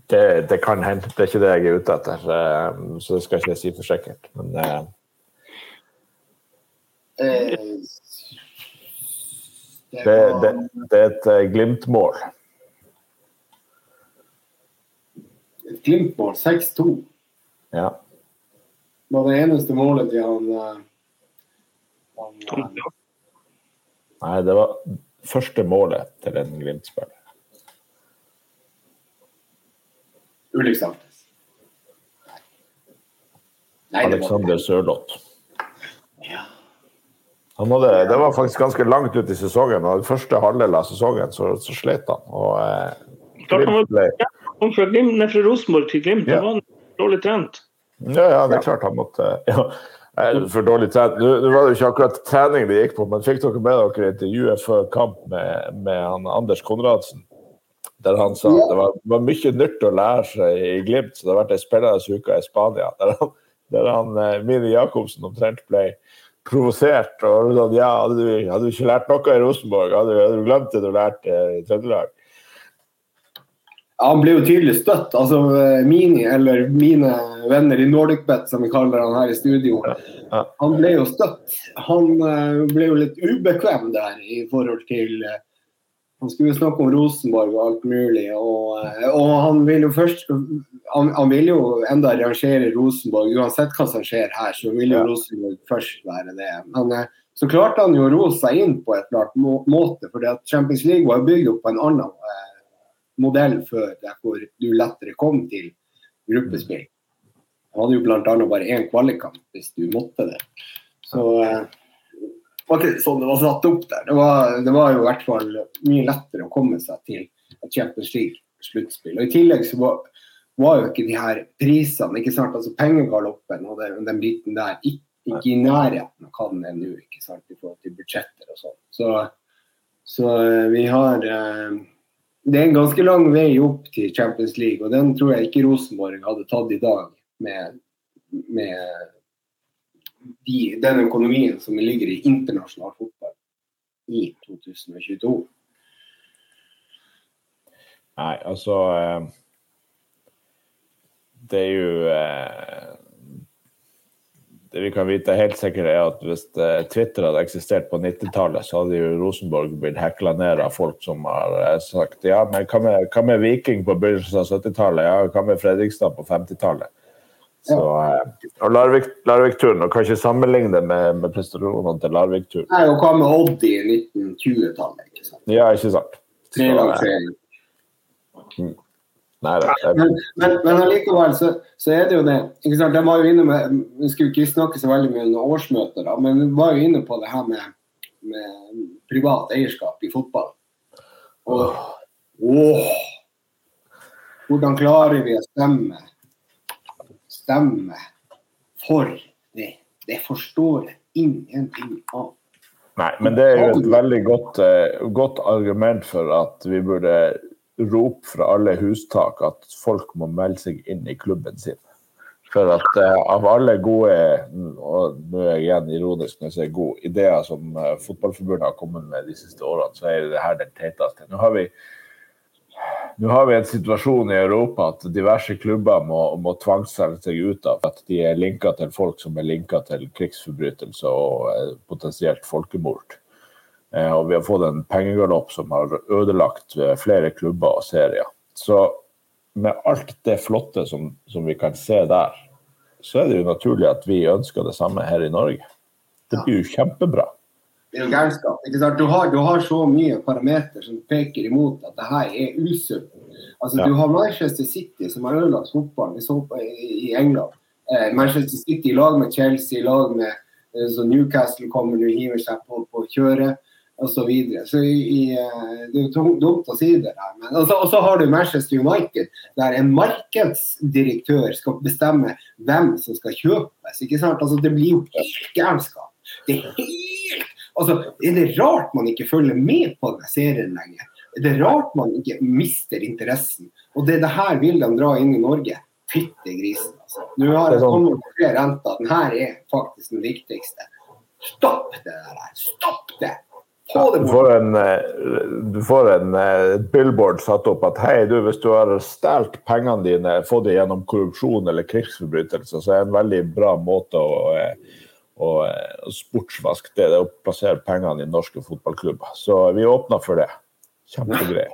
Det, det kan hende, det er ikke det jeg er ute etter, eh, så det skal ikke jeg si for sikkert. Men eh,
Eh, det
det,
var-
det, det er et eh, Glimt-mål.
Et Glimt-mål 6-2
Ja.
Det var det eneste målet til han, eh, han eh,
Nei, det var første målet til en Glimt-spiller.
Ulrik Saltnes. Nei, det
Alexander Sørloth.
ja.
Han hadde, det var faktisk ganske langt ut i sesongen, og den første halvdel av sesongen så, så slet han. Og, eh, Glimt ble,
Ja, kom fra, Glimt, fra Rosenborg til Glimt.
Ja.
Da var han dårlig trent.
ja, ja, det er klart han måtte ja, For dårlig trent. Nå var det jo ikke akkurat trening det gikk på, men fikk dere med dere intervjuet før kamp med, med Anders Konradsen? Der han sa at det var, var mye nytt å lære seg i Glimt, så det har vært ei spennende uke i Spania. Der han, der han eh, Mini Jacobsen omtrent ble provosert. og sånn, ja, hadde du, hadde du ikke lært noe i Rosenborg? Hadde, hadde du glemt det du lærte i Trøndelag?
Han ble jo tydelig støtt. altså Mini, eller mine venner i NordicBet, som vi kaller han her i studio, han ble jo støtt. Han eh, ble jo litt ubekvem der i forhold til eh, Han skulle snakke om Rosenborg og alt mulig, og, eh, og han vil jo først han, han vil jo enda rangere Rosenborg, uansett hva som skjer her, så vil jo
Ja.
Rosenborg først være det. Men eh, så klarte han jo å roe seg inn på et klart må måte, for Champions League var bygd opp på en annen eh, modell før, der hvor du lettere kom til gruppespill. Han hadde jo bl.a. bare én kvalikkamp hvis du måtte det. Så eh, var ikke sånn det var satt opp der. Det var, det var jo i hvert fall mye lettere å komme seg til et Champions League-sluttspill. Og I tillegg så var, var jo ikke de her prisene, ikke sant, altså pengegaloppen og den, den biten der, ikke, ikke i nærheten av hva den er nå, ikke sant, i forhold til budsjetter og sånn. Så, så eh, vi har eh, det er en ganske lang vei opp til Champions League, og den tror jeg ikke Rosenborg hadde tatt i dag med, med de, den økonomien som ligger i internasjonal fotball i 2022.
Nei, altså eh, Det er jo eh, Det vi kan vite helt sikkert, er at hvis eh, Twitter hadde eksistert på 90-tallet, så hadde jo Rosenborg blitt hekla ned av folk som har sagt ja, men hva med, hva med Viking på begynnelsen av 70-tallet? Ja, hva med Fredrikstad på 50-tallet? Så, eh, og Larvik- Larvik-turen, og kan ikke sammenligne med, med prestasjonene til Larvik-turen.
Nei, og hva med Odd i 1920-tallet? ikke sant?
Ja, ikke sant? Så, eh. Nei, det, det,
Men, men, men allikevel så, så er det jo det. ikke sant? Var jo inne med, Vi skulle ikke snakke så veldig mye om årsmøter, da, men vi var jo inne på det her med, med privat eierskap i fotball. Og åh, Hvordan klarer vi å stemme stemme for det? Det forstår jeg ingenting av.
Nei, men det er jo et veldig godt, eh, godt argument for at vi burde rope fra alle hustak at folk må melde seg inn i klubben sin. For at eh, av alle gode og nå er jeg igjen ironisk når jeg sier gode ideer som eh, Fotballforbundet har kommet med de siste årene, så er det her den teiteste. Nå har vi nå har vi en situasjon i Europa at diverse klubber må, må tvangsselge seg ut av at de er linka til folk som er linka til krigsforbrytelser og eh, potensielt folkemord. Eh, og vi har fått en pengegalopp som har ødelagt eh, flere klubber og serier. Så med alt det flotte som, som vi kan se der, så er det jo naturlig at vi ønsker det samme her i Norge. Det blir jo kjempebra.
Det er jo gærenskap. ikke sant? Du har, du har så mye parameter som peker imot at det her er usunt. Altså,
Ja.
Du har Manchester City, som har ødelagt fotballen i, England. Eh, Manchester City i lag med Chelsea, i lag med eh, så Newcastle kommer og hiver seg på, på kjøret osv. Så, videre. så i, i, eh, det er jo dumt å si det. der. Men, og så- og så har du Manchester United, der en markedsdirektør skal bestemme hvem som skal kjøpes. ikke sant? Altså, Det blir jo helt gærenskap. Det er helt Altså, Er det rart man ikke følger med på denne serien lenger? Er det rart man ikke mister interessen? Og det er det her vil de dra inn i Norge. Fytte grisen, altså. Nå har jeg
sånn-
kommet på flere renter. Den her er faktisk den viktigste. Stopp det der! Stopp det! Få
Du får en, eh, du får en eh, billboard satt opp at hei, du, hvis du har stjålet pengene dine, fått det gjennom korrupsjon eller krigsforbrytelser, så er det en veldig bra måte å, eh, å, sportsvask det, er å plassere pengene i norske fotballklubber. Så vi åpner for det. Kjempegreier.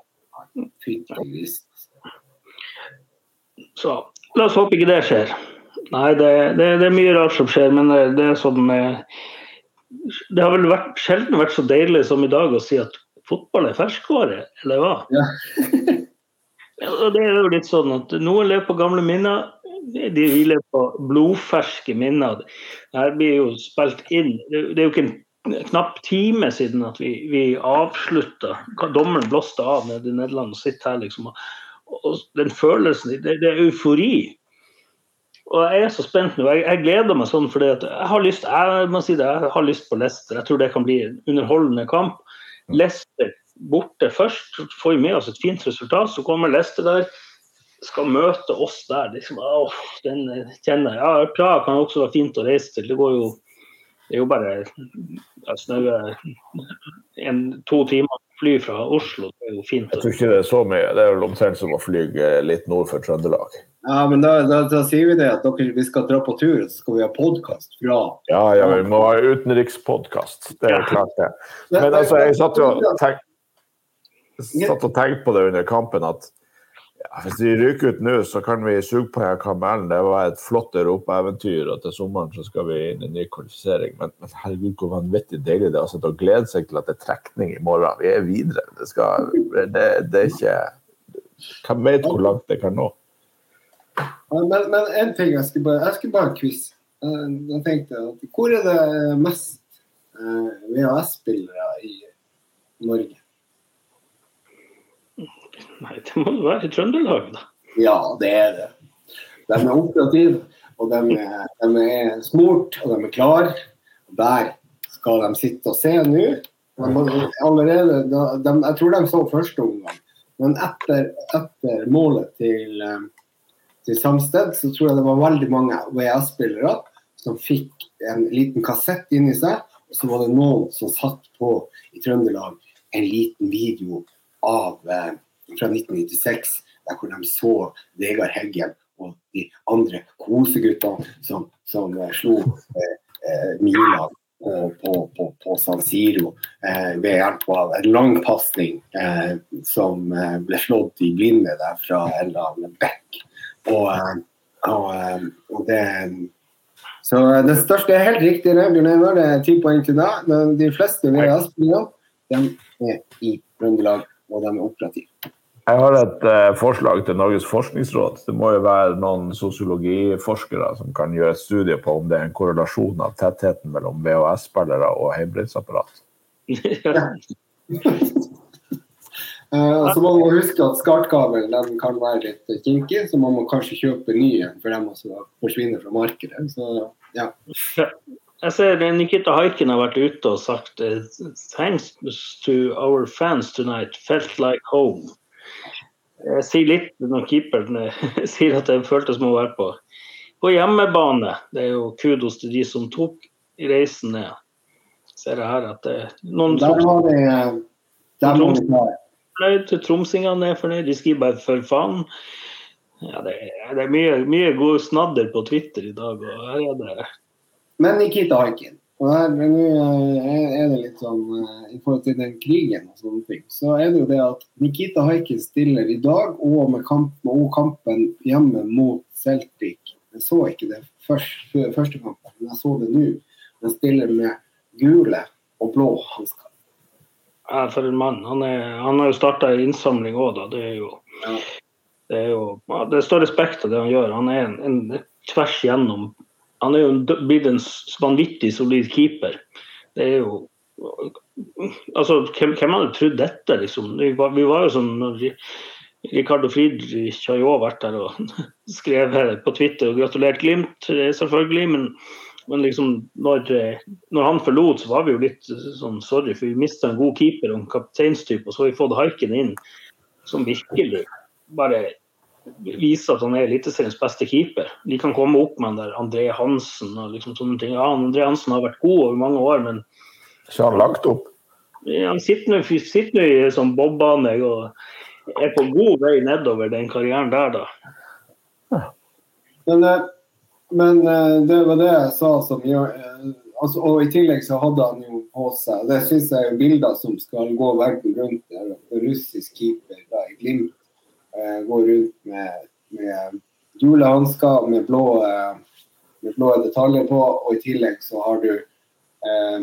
Så la oss håpe ikke det skjer. Nei, det, det, det er mye rart som skjer, men det, det er sånn eh, Det har vel vært, sjelden vært så deilig som i dag å si at fotball er ferskvare, eller hva?
Ja.
Ja, og det er jo litt sånn at Noen lever på gamle minner, de hviler på blodferske minner. Her blir jo spilt inn. Det er jo ikke en knapp time siden at vi, vi avslutta. Dommeren blåste av nede i Nederland og sitter her, liksom. Og, den følelsen, det, det er eufori. Og jeg er så spent nå. Jeg, jeg gleder meg sånn fordi at jeg har lyst jeg må si det, jeg har lyst på Leicester. Jeg tror det kan bli en underholdende kamp. Leicester borte først. Får vi med oss et fint resultat, så kommer Leicester der. Skal møte oss der. Liksom, åh, den kjenner jeg. Ja, Praha kan også være fint å reise til. Det går jo det er jo bare ja, snaue to timer fly fra Oslo. Det er jo fint.
Jeg tror ikke det er så mye. Det er vel omtrent som å fly litt nord for Trøndelag.
Ja, men da, da, da sier vi det at dere, vi skal dra på tur, så skal vi ha podkast fra
Ja, ja, vi må ha utenrikspodkast. Det er klart, det. Men altså, jeg satt jo og tenkte, satt og tenkte på det under kampen at ja, hvis vi ryker ut nå, så kan vi suge på den kamelen. Det var et flott europaeventyr, og til sommeren så skal vi inn i en ny kvalifisering. Men, men herregud, hvor vanvittig deilig det er altså, å glede seg til at det er trekning i morgen. Vi er videre. Det, skal, det, det er ikke Hvem vet hvor langt det kan nå?
Men, men en ting, jeg skulle bare, jeg skulle bare quiz. Jeg tenkte at Hvor er det mest eh, VHS-spillere i Norge?
Nei, det må jo være i Trøndelag, da.
Ja, det er det. De er operative, og de er, de er smurt, og de er klare. Der skal de sitte og se nå. Allerede, de, jeg tror de så første omgang, men etter, etter målet til, eh, til Samsted, så tror jeg det var veldig mange VS-spillere som fikk en liten kassett inni seg. Og så var det noen som satt på i Trøndelag en liten video av eh, fra 1996, der hvor de så Vegard Heggen og de andre koseguttene som, som eh, slo eh, eh, Milan på, på, på, San Siro eh, ved hjelp av en lang pasning eh, som eh, ble slått i blinde der fra en eller annen bekk. Og, og, og det så det største er helt riktig, Bjørn Einar. Det er ti poeng til deg. Men de fleste VS-spillerne er i Trøndelag, og de er operative.
Jeg har et uh, forslag til Norges forskningsråd. Det må jo være noen sosiologiforskere som kan gjøre et studie på om det er en korrelasjon av tettheten mellom VHS-spillere og hjemmebrentsapparat.
uh, så må huske at skartkabelen kan være litt kinkig, så man må kanskje kjøpe ny en for dem også forsvinner fra markedet. Så, ja.
Jeg ser Nikita Haiken har vært ute og sagt Thanks to our fans tonight, felt like home. Jeg sier litt når keeperen sier at det føltes som å være på, på hjemmebane. Det er jo kudos til de som tok reisen ned. Ser jeg her at det noen
Der var det der var vi
ta Tromsingene er fornøyd. De skriver bare 'for faen'. Ja, det, er, det er mye, mye god snadder på Twitter i dag. og her er det...
Men Nikita Haikin, her nå eh, er det litt sånn eh, I forhold til den krigen og sånne ting, så er det jo det at Nikita Haikin stiller i dag, og med, kampen, og kampen hjemme mot Celtic Jeg så ikke det første, første kampen, men jeg så det nå. Han stiller med gule og blå hansker.
Ja, for en mann. Han, er, han har jo starta en innsamling òg, da. Det er jo, ja. det er jo det står respekt av det han gjør. Han er en, en tvers gjennom han er jo blitt en vanvittig solid keeper. Det er jo Altså, hvem, hvem hadde trodd dette, liksom? Vi var, vi var jo sånn Ricardo Friedrich har jo òg vært der og skrevet på Twitter og gratulert Glimt, eh, selvfølgelig. Men, men liksom, når, når, han forlot, så var vi jo litt sånn sorry, for vi mista en god keeper og en kapteinstype. Og så har vi fått Haiken inn, som virkelig bare viser at han er Eliteseriens beste keeper. De kan komme opp med den der André Hansen og liksom sånne ting. Ja, André Hansen har vært god over mange år, men
Så har han lagt opp?
Ja, han sitter nå i sånn bobbane og er på god vei nedover den karrieren der, da.
Men, eh, men, eh, det var det jeg sa som gjør eh, altså, Og i tillegg så hadde han jo på seg Det syns jeg er bilder som skal gå verden rundt. Der, russisk keeper da, i Glimt går rundt med, med gule hansker med eh, med blå detaljer på, og i tillegg så har du eh,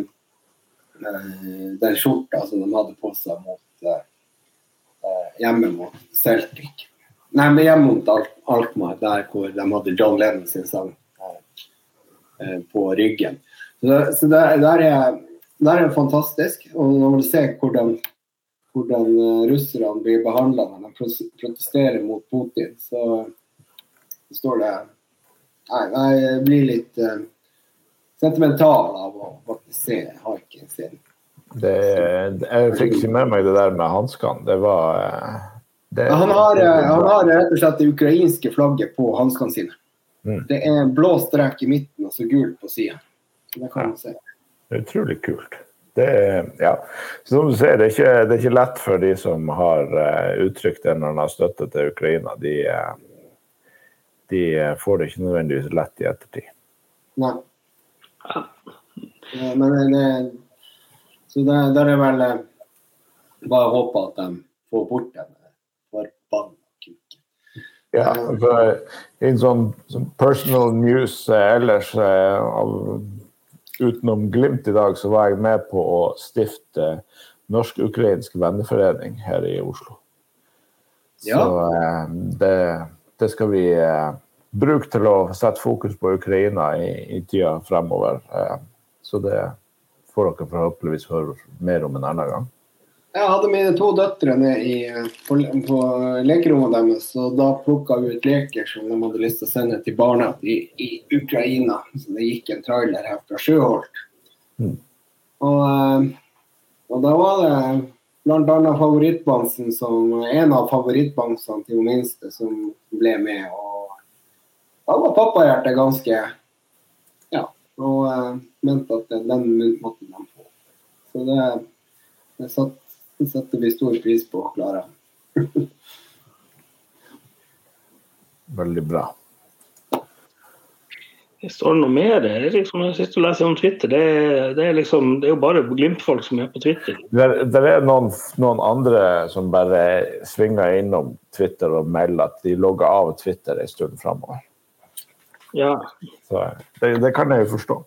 den skjorta som de hadde på seg mot eh, hjemme mot Celtic. Nei, men hjemme mot Al Alkmaar, der hvor de hadde John Lennon sin sang eh, på ryggen. Så, så der, der, er, der er fantastisk. Og når du ser hvordan hvordan eh, russerne blir behandla når de protesterer mot Putin, så står det Nei, jeg blir litt uh, sentimental av å faktisk se haiken sin
Det, jeg fikk ikke med meg det der med hanskene. Det var eh, det,
Han har, han har rett og slett det ukrainske flagget på hanskene sine.
Mm.
Det er en blå strek i midten og så gul på sida. Det kan
Ja.
man se.
Utrolig kult. Det ja. Som du ser, det er, ikke, det er ikke lett for de som har eh, uttrykt en eller annen støtte til Ukraina. De, eh, de eh, får det ikke nødvendigvis lett i ettertid.
Nei. Men det, så det, det er vel bare å håpe at de får bort den forbanna kuken.
Ja, for I en sånn, sånn personal news ellers eh, av, utenom Glimt i dag, så var jeg med på å stifte Norsk-ukrainsk venneforening her i Oslo.
Ja.
Så eh, det, det skal vi eh, bruke til å sette fokus på Ukraina i, i tida fremover. Eh, så det får dere forhåpentligvis høre mer om en annen gang.
Jeg hadde mine to døtre ned i, på, på lekerommet deres, og da plukka vi ut leker som de hadde lyst til å sende til barna i, i Ukraina. Så det gikk en trailer her fra Sjøholt.
Mm.
Og, eh, og da var det bl.a. favorittbamsen som en av favorittbamsene til hun minste som ble med. Og da var pappahjertet ganske Ja. Og uh, mente at den måtte de få. Så det, det satt det setter vi stor pris på, Klara.
Veldig bra.
Det står noe mer. Det er liksom, jeg sitter og leser om Twitter. Det er, det er, liksom, det er jo bare Glimt-folk som er på Twitter.
Det, det er noen, noen andre som bare svinger innom Twitter og melder at de logger av Twitter en stund framover.
Ja.
Så det, det kan jeg jo forstå.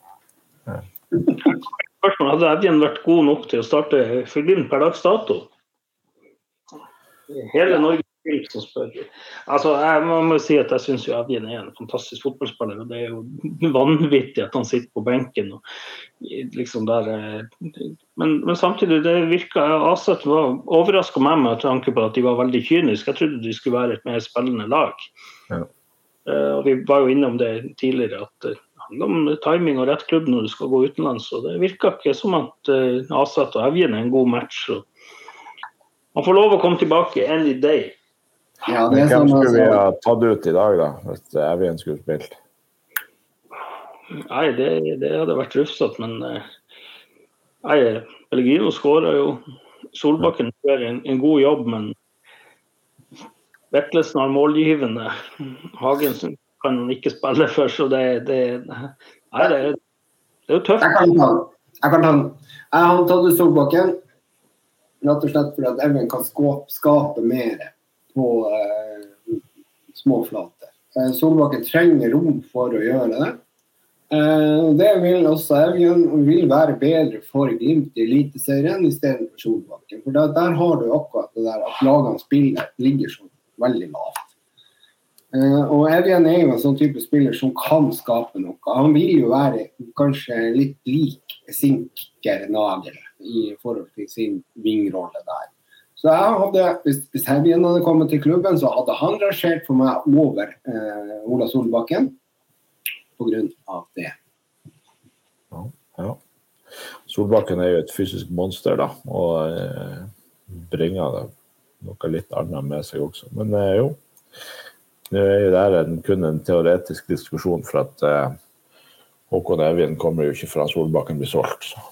Spørsmålet hadde Evjen vært god nok til å starte for Glimt per dags dato? Hele Norge som spør. Altså, jeg må si at jeg syns Evjen er en fantastisk fotballspiller. og Det er jo vanvittig at han sitter på benken. Og liksom der, eh, men, men samtidig, det virka Aset var overraska meg med tanke på at de var veldig kyniske. Jeg trodde de skulle være et mer spillende lag.
Ja.
Eh, og Vi var jo innom det tidligere, at om timing og rett klubb når du skal gå utenlands. og Det virker ikke som at uh, Aset og Evjen er en god match. Så. Man får lov å komme tilbake any day.
Ja, det er
hvem
sånn,
skulle vi ha tatt ut i dag, da? Hvis Evjen skulle spilt?
Nei, det, det hadde vært rufsete, men uh, nei, Pellegrino skåra jo. Solbakken gjør en, en god jobb, men Vetlesen har målgivende. Hagen kan ikke spille for, så det, det Nei, det, det er jo tøft.
Jeg kan ta den. Jeg kan ta den. Jeg har tatt ut Solbakken rett og slett fordi at Even kan skape mer på eh, små flater. Eh, Solbakken trenger rom for å gjøre det. Eh, det vil også Evjen vil være bedre for Glimt i Eliteserien istedenfor Solbakken. For der, der har du akkurat det der at lagene spiller ligger så veldig lavt. Eh, og Evjen er jo en sånn type spiller som kan skape noe. Han vil jo være kanskje litt lik Sinker Nagel i forhold til sin vingrolle der. Så jeg hadde, hvis, hvis Evjen hadde kommet til klubben, så hadde han rangert for meg over eh, Ola Solbakken pga. det.
Ja. Solbakken er jo et fysisk monster, da, og eh, bringer noe litt annet med seg også. Men eh, jo, nå er jo det en, kun en teoretisk diskusjon, for at eh, Håkon Evjen kommer jo ikke fra Solbakken blir solgt. Så.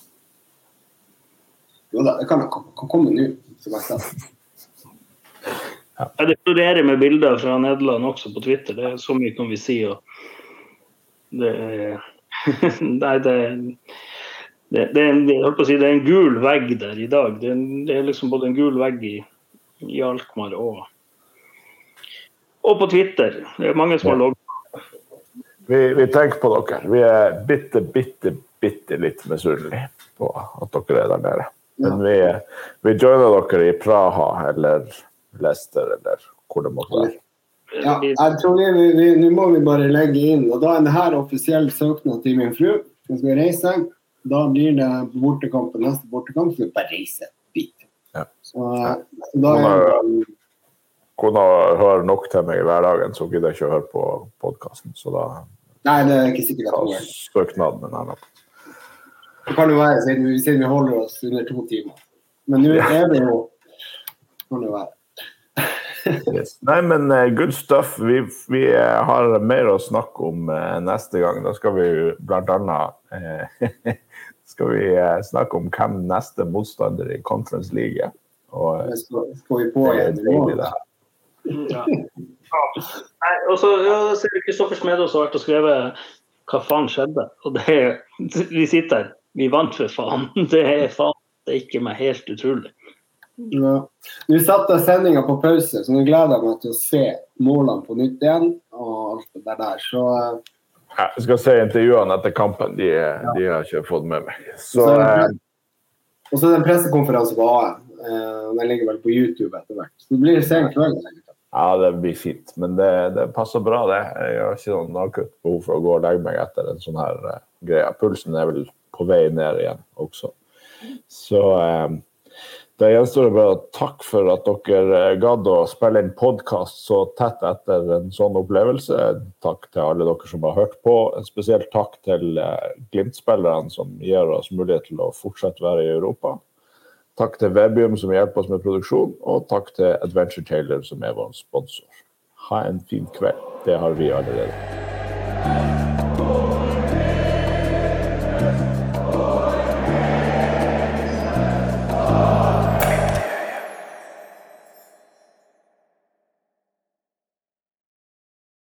Jo da, det kan, kan, komme nå, som jeg sa.
Ja, det florerer med bilder fra Nederland også på Twitter. Det er Så mye kan vi si. Og det, er- Nei, det, det, det, er en, si, det er en gul vegg der i dag. Det er, det er liksom både en gul vegg i, i Alkmaar og, og på Twitter. Det er mange som har logget.
Vi, vi tenker på dere. Vi er bitte, bitte, bitte litt misunnelige på at dere er der nede. Men vi, vi joiner dere i Praha eller Leicester eller hvor det måtte være.
Ja, jeg tror vi, vi, vi, Nå må vi bare legge inn, og da er det her offisiell søknad til min fru. Hun skal reise. Da blir det bortekamp på neste bortekamp, så vi bare reiser dit.
Ja.
Så, så da er det
Kona hører nok til meg i hverdagen, så gidder jeg ikke å høre på podkasten. Så da
Nei, det er ikke sikkert at hun er
søknaden en annen.
Det kan jo være, siden vi, siden vi holder oss under to timer. Men nå er det jo Kan det være.
Yes. Nei, men uh, good stuff. Vi, vi uh, har mer å snakke om uh, neste gang. Da skal vi blant annet skal vi snakke om hvem neste motstander i Conference League er. Og
skal, skal vi på igjen Det morgen.
Ja. Nei, og så ja, ser vi Kristoffer vært og skrevet hva faen skjedde. Og det er, vi sitter her. Vi vant for faen. Det er faen det er ikke meg helt utrolig.
Ja. Nå satte jeg sendinga på pause, så nå gleder jeg meg til å se målene på nytt igjen. og alt det der. Så eh,
Ja, Jeg skal se intervjuene etter kampen. De, de har ikke fått med meg. Så eh,
Og så er det en pressekonferanse på AM. Eh, den ligger vel på YouTube etter hvert. Så det blir sen kveld.
Ja, det blir fint. Men det, det passer bra, det. Jeg har ikke noen akutt behov for å gå og legge meg etter en sånn her uh, greie. Pulsen er vel på vei ned igjen også. Så eh, da gjenstår det bare å takke for at dere eh, gadd å spille inn podkast så tett etter en sånn opplevelse. Takk til alle dere som har hørt på. En spesiell takk til Glimt-spillerne som gir oss mulighet til å fortsette å være i Europa. Takk til Webium som hjelper oss med produksjon, og takk til Adventure Tailor som er vår sponsor. Ha en fin kveld. Det har vi allerede.